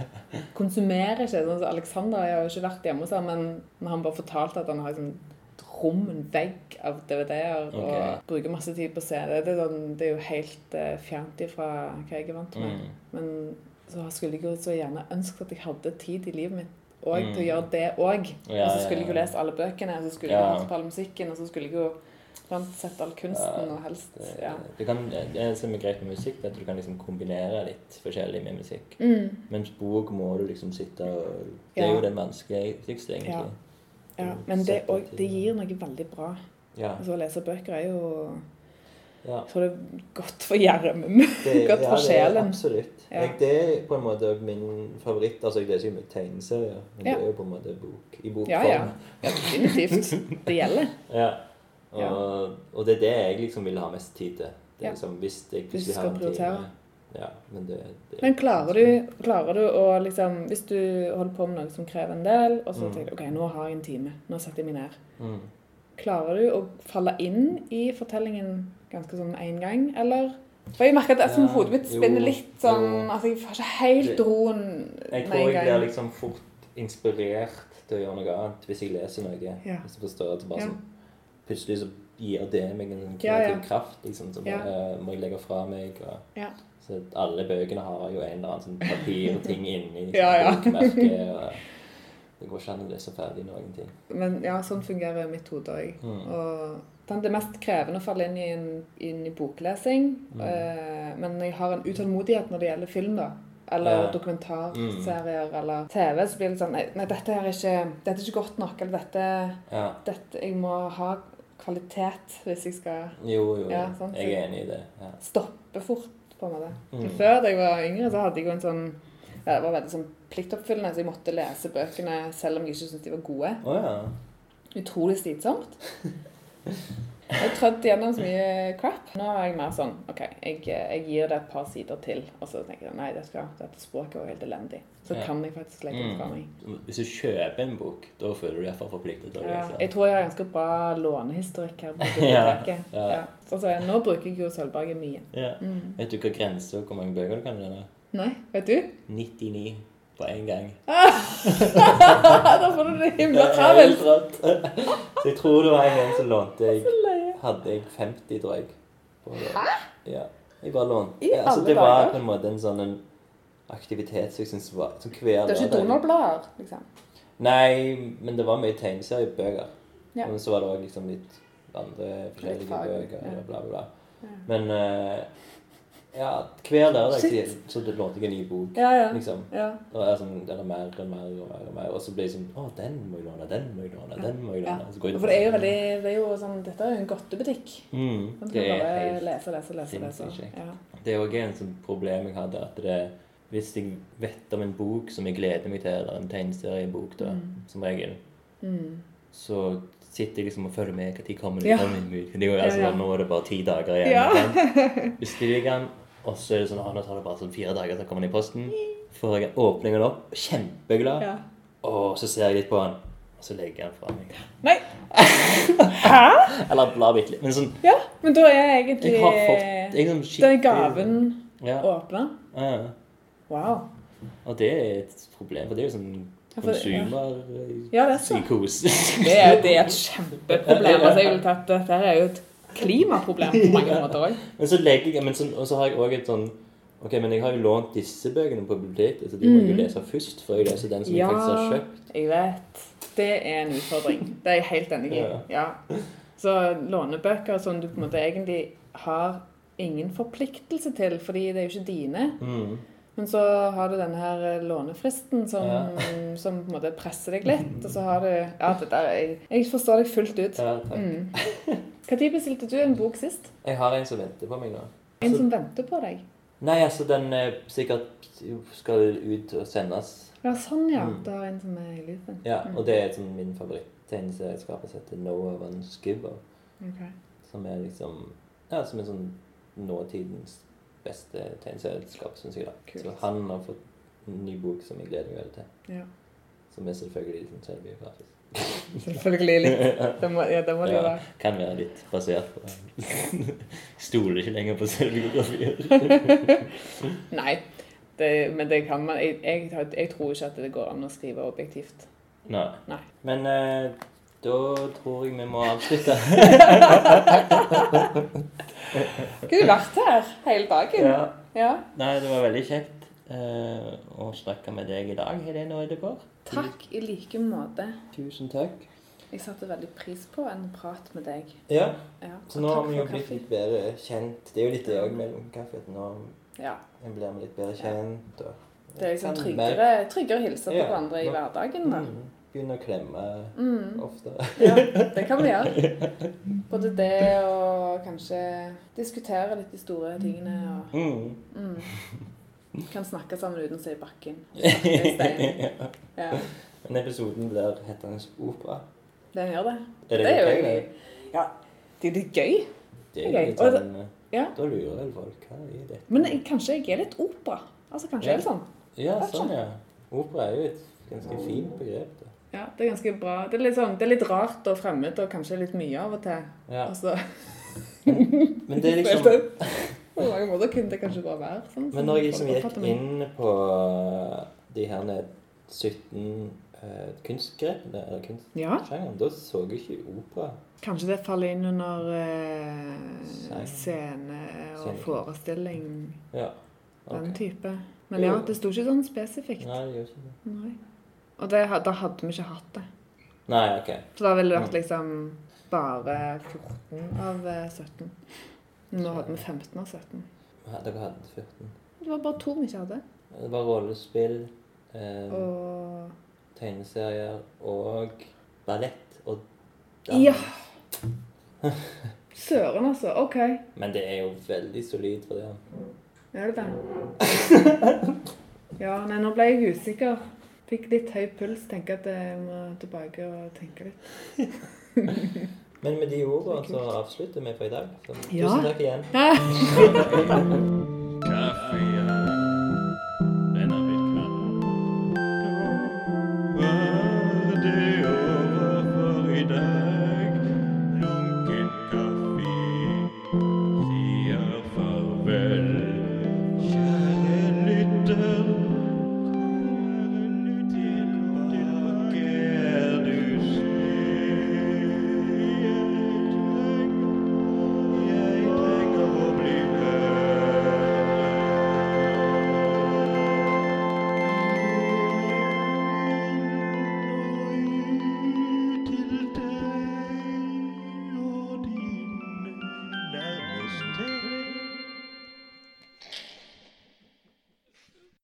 Konsumerer ikke. Sånn som Alexander, jeg har jo ikke vært hjemme hos ham, men når han bare fortalte at han har liksom rom, en vegg av DVD-er, okay. og bruker masse tid på se det, det er, sånn, det er jo helt uh, fjernt ifra hva jeg er vant med. Mm. Men så skulle jeg jo så gjerne ønsket at jeg hadde tid i livet mitt og til å Mm. gjøre det òg. Ja, og så ja, skulle jeg jo lese alle bøkene, og så skulle Ja. jeg hørt på all musikken, og så skulle jeg jo sett all kunsten Ja, og helst ja. det, kan, det som er greit med musikk, er at du kan liksom kombinere litt forskjellig med musikk. Mm, Mens bok må du liksom sitte og Det er Ja. jo det vanskeligste, egentlig. ja. Men det, og, det gir noe veldig bra. Ja. Altså, å lese bøker er jo ja. Så det er godt for hjernen. [LAUGHS] Godt for ja, sjelen. Absolutt. Ja. Jeg, det er på en måte min favoritt. Altså, jeg leser jo mye tegneserier, men Ja. det er jo på en måte bok i bokform. Ja, ja. ja, definitivt. [LAUGHS] Det gjelder. Ja. Og, Ja. og det er det jeg liksom vil ha mest tid til. Det er liksom, hvis jeg plutselig har en time Ja, men det, det Men klarer du, klarer du å liksom Hvis du holder på med noe som krever en del, og så Mm. tenker du OK, nå har jeg en time. Nå setter jeg meg ned. mm. Klarer du å falle inn i fortellingen ganske sånn en gang, eller? For jeg merker at det som Ja, hodet mitt jo, litt sånn jo. Altså, jeg får ikke helt roen Jeg med tror gang. jeg blir gang. liksom fort inspirert til å gjøre noe annet hvis jeg leser noe. Ja. Hvis jeg forstår at det bare Ja. sånn Plutselig så gir det meg en kreativ ja. kraft, liksom. Så Ja. bare må jeg legge fra meg. Og, Ja. Så alle bøkene har jo en eller annen sånn papirting [LAUGHS] inni. Sånn bokmerke, og det går ikke an å lese ferdig noen ting. Men ja, sånn fungerer mitt hode òg. Mm. Og det mest krevende å falle inn i, en, inn i boklesing. Mm. Eh, men jeg har en utålmodighet når det gjelder film, da. Eller Ja. Mm. dokumentarserier eller TV. Så blir det sånn Nei, nei dette, er ikke, dette er ikke godt nok. Eller dette, Ja. dette Jeg må ha kvalitet hvis jeg skal Jo, jo. Ja, sant. Jeg er enig i det. Ja. stoppe fort, på en måte. Mm. Før da jeg var yngre, så hadde jeg jo en sånn ja, Det var veldig sånn pliktoppfyllende, så jeg måtte lese bøkene selv om jeg ikke syntes de var gode. Oh, ja. Utrolig slitsomt. Jeg har trødd gjennom så mye crap. Nå er jeg mer sånn OK, jeg, jeg gir det et par sider til. Og så tenker jeg nei, det skal, dette språket var helt elendig. Så Ja. kan jeg faktisk legge det fra meg. Mm. Hvis du kjøper en bok, da føler du deg iallfall forpliktet til å Ja, jeg tror jeg har ganske bra lånehistorikk her på Ja, [LAUGHS] biblioteket. ja. ja. Så, så, nå bruker jeg jo Sølvberget mye. Ja. Mm. Vet du hva grensa hvor mange bøker du kan lese? Nei, vet du? 99 på en gang. [LAUGHS] da får du det himla travelt. Så jeg tror det var en gang så lånte jeg. Hadde jeg 50, tror jeg. Hæ? Ja. Jeg bare lånte. I Ja, altså, alle det var på en måte en sånn en aktivitet som jeg syns var som hver Det er ikke Donald-blader, liksom. Nei, men det var mye tegneseriebøker. Ja. Men så var det òg liksom litt andre forskjellige fag, bøker. ja. Bla, bla, bla. Ja. Men uh, ja, hver lørdag så, så lånte jeg en ny bok. Ja, ja. Liksom. ja. Og er sånn, eller mer og mer og mer. Og mer Og så blir det sånn Å, den må jeg låne, den må jeg låne, den må jeg låne. For det er jo veldig det er jo sånn, Dette er jo en godtebutikk. mm, Det er bare helt lese, lese, lese. lese. Ja. Det er òg en sånn problem jeg hadde, at det hvis jeg vet om en bok som jeg gleder meg til, eller en tegneseriebok, da, Mm. som regel, Mm. så sitter jeg liksom og følger med. Når kommer Ja. det? Kommer det ut? Det går, altså, Ja, ja. Nå er det bare ti dager igjen. Ja. Bestiller [LAUGHS] den, og så er det sånn, ah, nå tar det bare sånn fire dager, så kommer den i posten. Får jeg åpner den opp, kjempeglad. Ja. Og så ser jeg litt på den, og så legger jeg den fra meg. Nei. [LAUGHS] Hæ? Eller blar bitte litt. Men sånn, Ja, men da er jeg egentlig jeg har fått jeg sånn den gaven Ja. åpna. ja. Wow. Og det er et problem, for det er jo sånn Ja, ja. konsumerpsykose. Ja, det er sånn. [LAUGHS] Det er, det er et kjempeproblem. Altså, jeg vil tatt, dette er jo et klimaproblem på mange [LAUGHS] måter òg. Men så legger jeg men så, Og så har jeg òg et sånn Ok, men jeg har jo lånt disse bøkene på biblioteket, så de må jeg jo lese først før jeg leser den som jeg faktisk har Mm. Ja, kjøpt. jeg vet. Det er en utfordring. Det er jeg helt enig i. Ja. Ja. Så lånebøker som du på en måte egentlig har ingen forpliktelse til, fordi det er jo ikke dine. Mm. Men så har du denne her eh, lånefristen som, Ja. [LAUGHS] som på en måte presser deg litt. Og så har du Ja, det der, jeg, jeg forstår deg fullt ut. Ja. Mm. Når bestilte du en bok sist? Jeg har en som venter på meg nå. En Så- som venter på deg? Nei, altså, den eh, sikkert skal ut og sendes. Ja, sånn, ja. Mm. Du har en som er i loopen. Ja, og det er som min favoritt-tegneserieskaper som heter Noah Van Skubber. Okay. Som er liksom Ja, som er sånn nåtidens beste tegneserieselskap, syns jeg. da. Kult. Så han har fått en ny bok som jeg gleder meg veldig til. Ja. Som er selvfølgelig sånn selvbiografisk. [LAUGHS] Selvfølgelig litt. [LAUGHS] Det må, ja, det må det være. kan være litt basert på [LAUGHS] Stoler ikke lenger på selvbiografier. Nei. Det, men det kan man jeg, jeg, jeg tror ikke at det går an å skrive objektivt. Nei. Nei. Men eh, da tror jeg vi må avslutte. Skulle du vært her hele dagen? ja. Ja. Nei, det var veldig kjekt eh, å snakke med deg i dag, Helene Ødegaard. Takk i like måte. Tusen takk. Jeg satte veldig pris på en prat med deg. Ja, Ja. så nå har vi jo blitt kaffe. litt bedre kjent. Det er jo litt det òg mellom kaffe. at Nå Ja. blir vi litt bedre kjent. Og Det er liksom tryggere, tryggere å hilse på Ja. hverandre i hverdagen. da. Mm, Begynne å klemme Mm. ofte. Ja, det kan vi gjøre. [LAUGHS] Både det og kanskje diskutere litt de store tingene. og Mm. mm. Kan snakke sammen uten å se i bakken. [LAUGHS] I steinen. Ja, Men episoden blir hetende opera. den gjør det. Er det, Det er jo gøy. Ja, det er litt gøy. Det er litt og sånn, Ja. Da lurer vel folk. Hva er dette? Men kanskje jeg er litt opera. Altså kanskje Ja. jeg er litt sånn. Ja, sånn, ja. Opera er jo et ganske fint begrep. da. Ja, det er ganske bra. Det er litt, sånn, det er litt rart og fremmed og kanskje litt mye av og til. Ja. Altså, Men det er [LAUGHS] liksom På mange måter kunne det kanskje bare være sånn. Men når jeg liksom gikk inn på de her ned 17 uh, kunstgrepene, eller Ja, da så jeg ikke opera. kanskje det faller inn under uh, scene og Scene. forestilling, Ja. den type. Men ja, det sto ikke sånn spesifikt. Nei, det gjør ikke det. Nei. Og det, da hadde vi ikke hatt det. Nei, ok. Så da ville det vært liksom bare 14 av eh, 17. Nå hadde vi 15 av 17. Ja, Dere hadde 14. Det var bare to vi ikke hadde. Det var rollespill, eh, Og tegneserier og ballett og dans. Ja! Søren, altså. OK. Men det er jo veldig solid for det. Er det det? Ja, nei, nå ble jeg usikker. Fikk litt høy puls. Tenker at jeg må tilbake og tenke litt. [LAUGHS] Men med de ordene så avslutter vi for i dag. Så Ja. tusen takk igjen. Ja. [LAUGHS] [LAUGHS]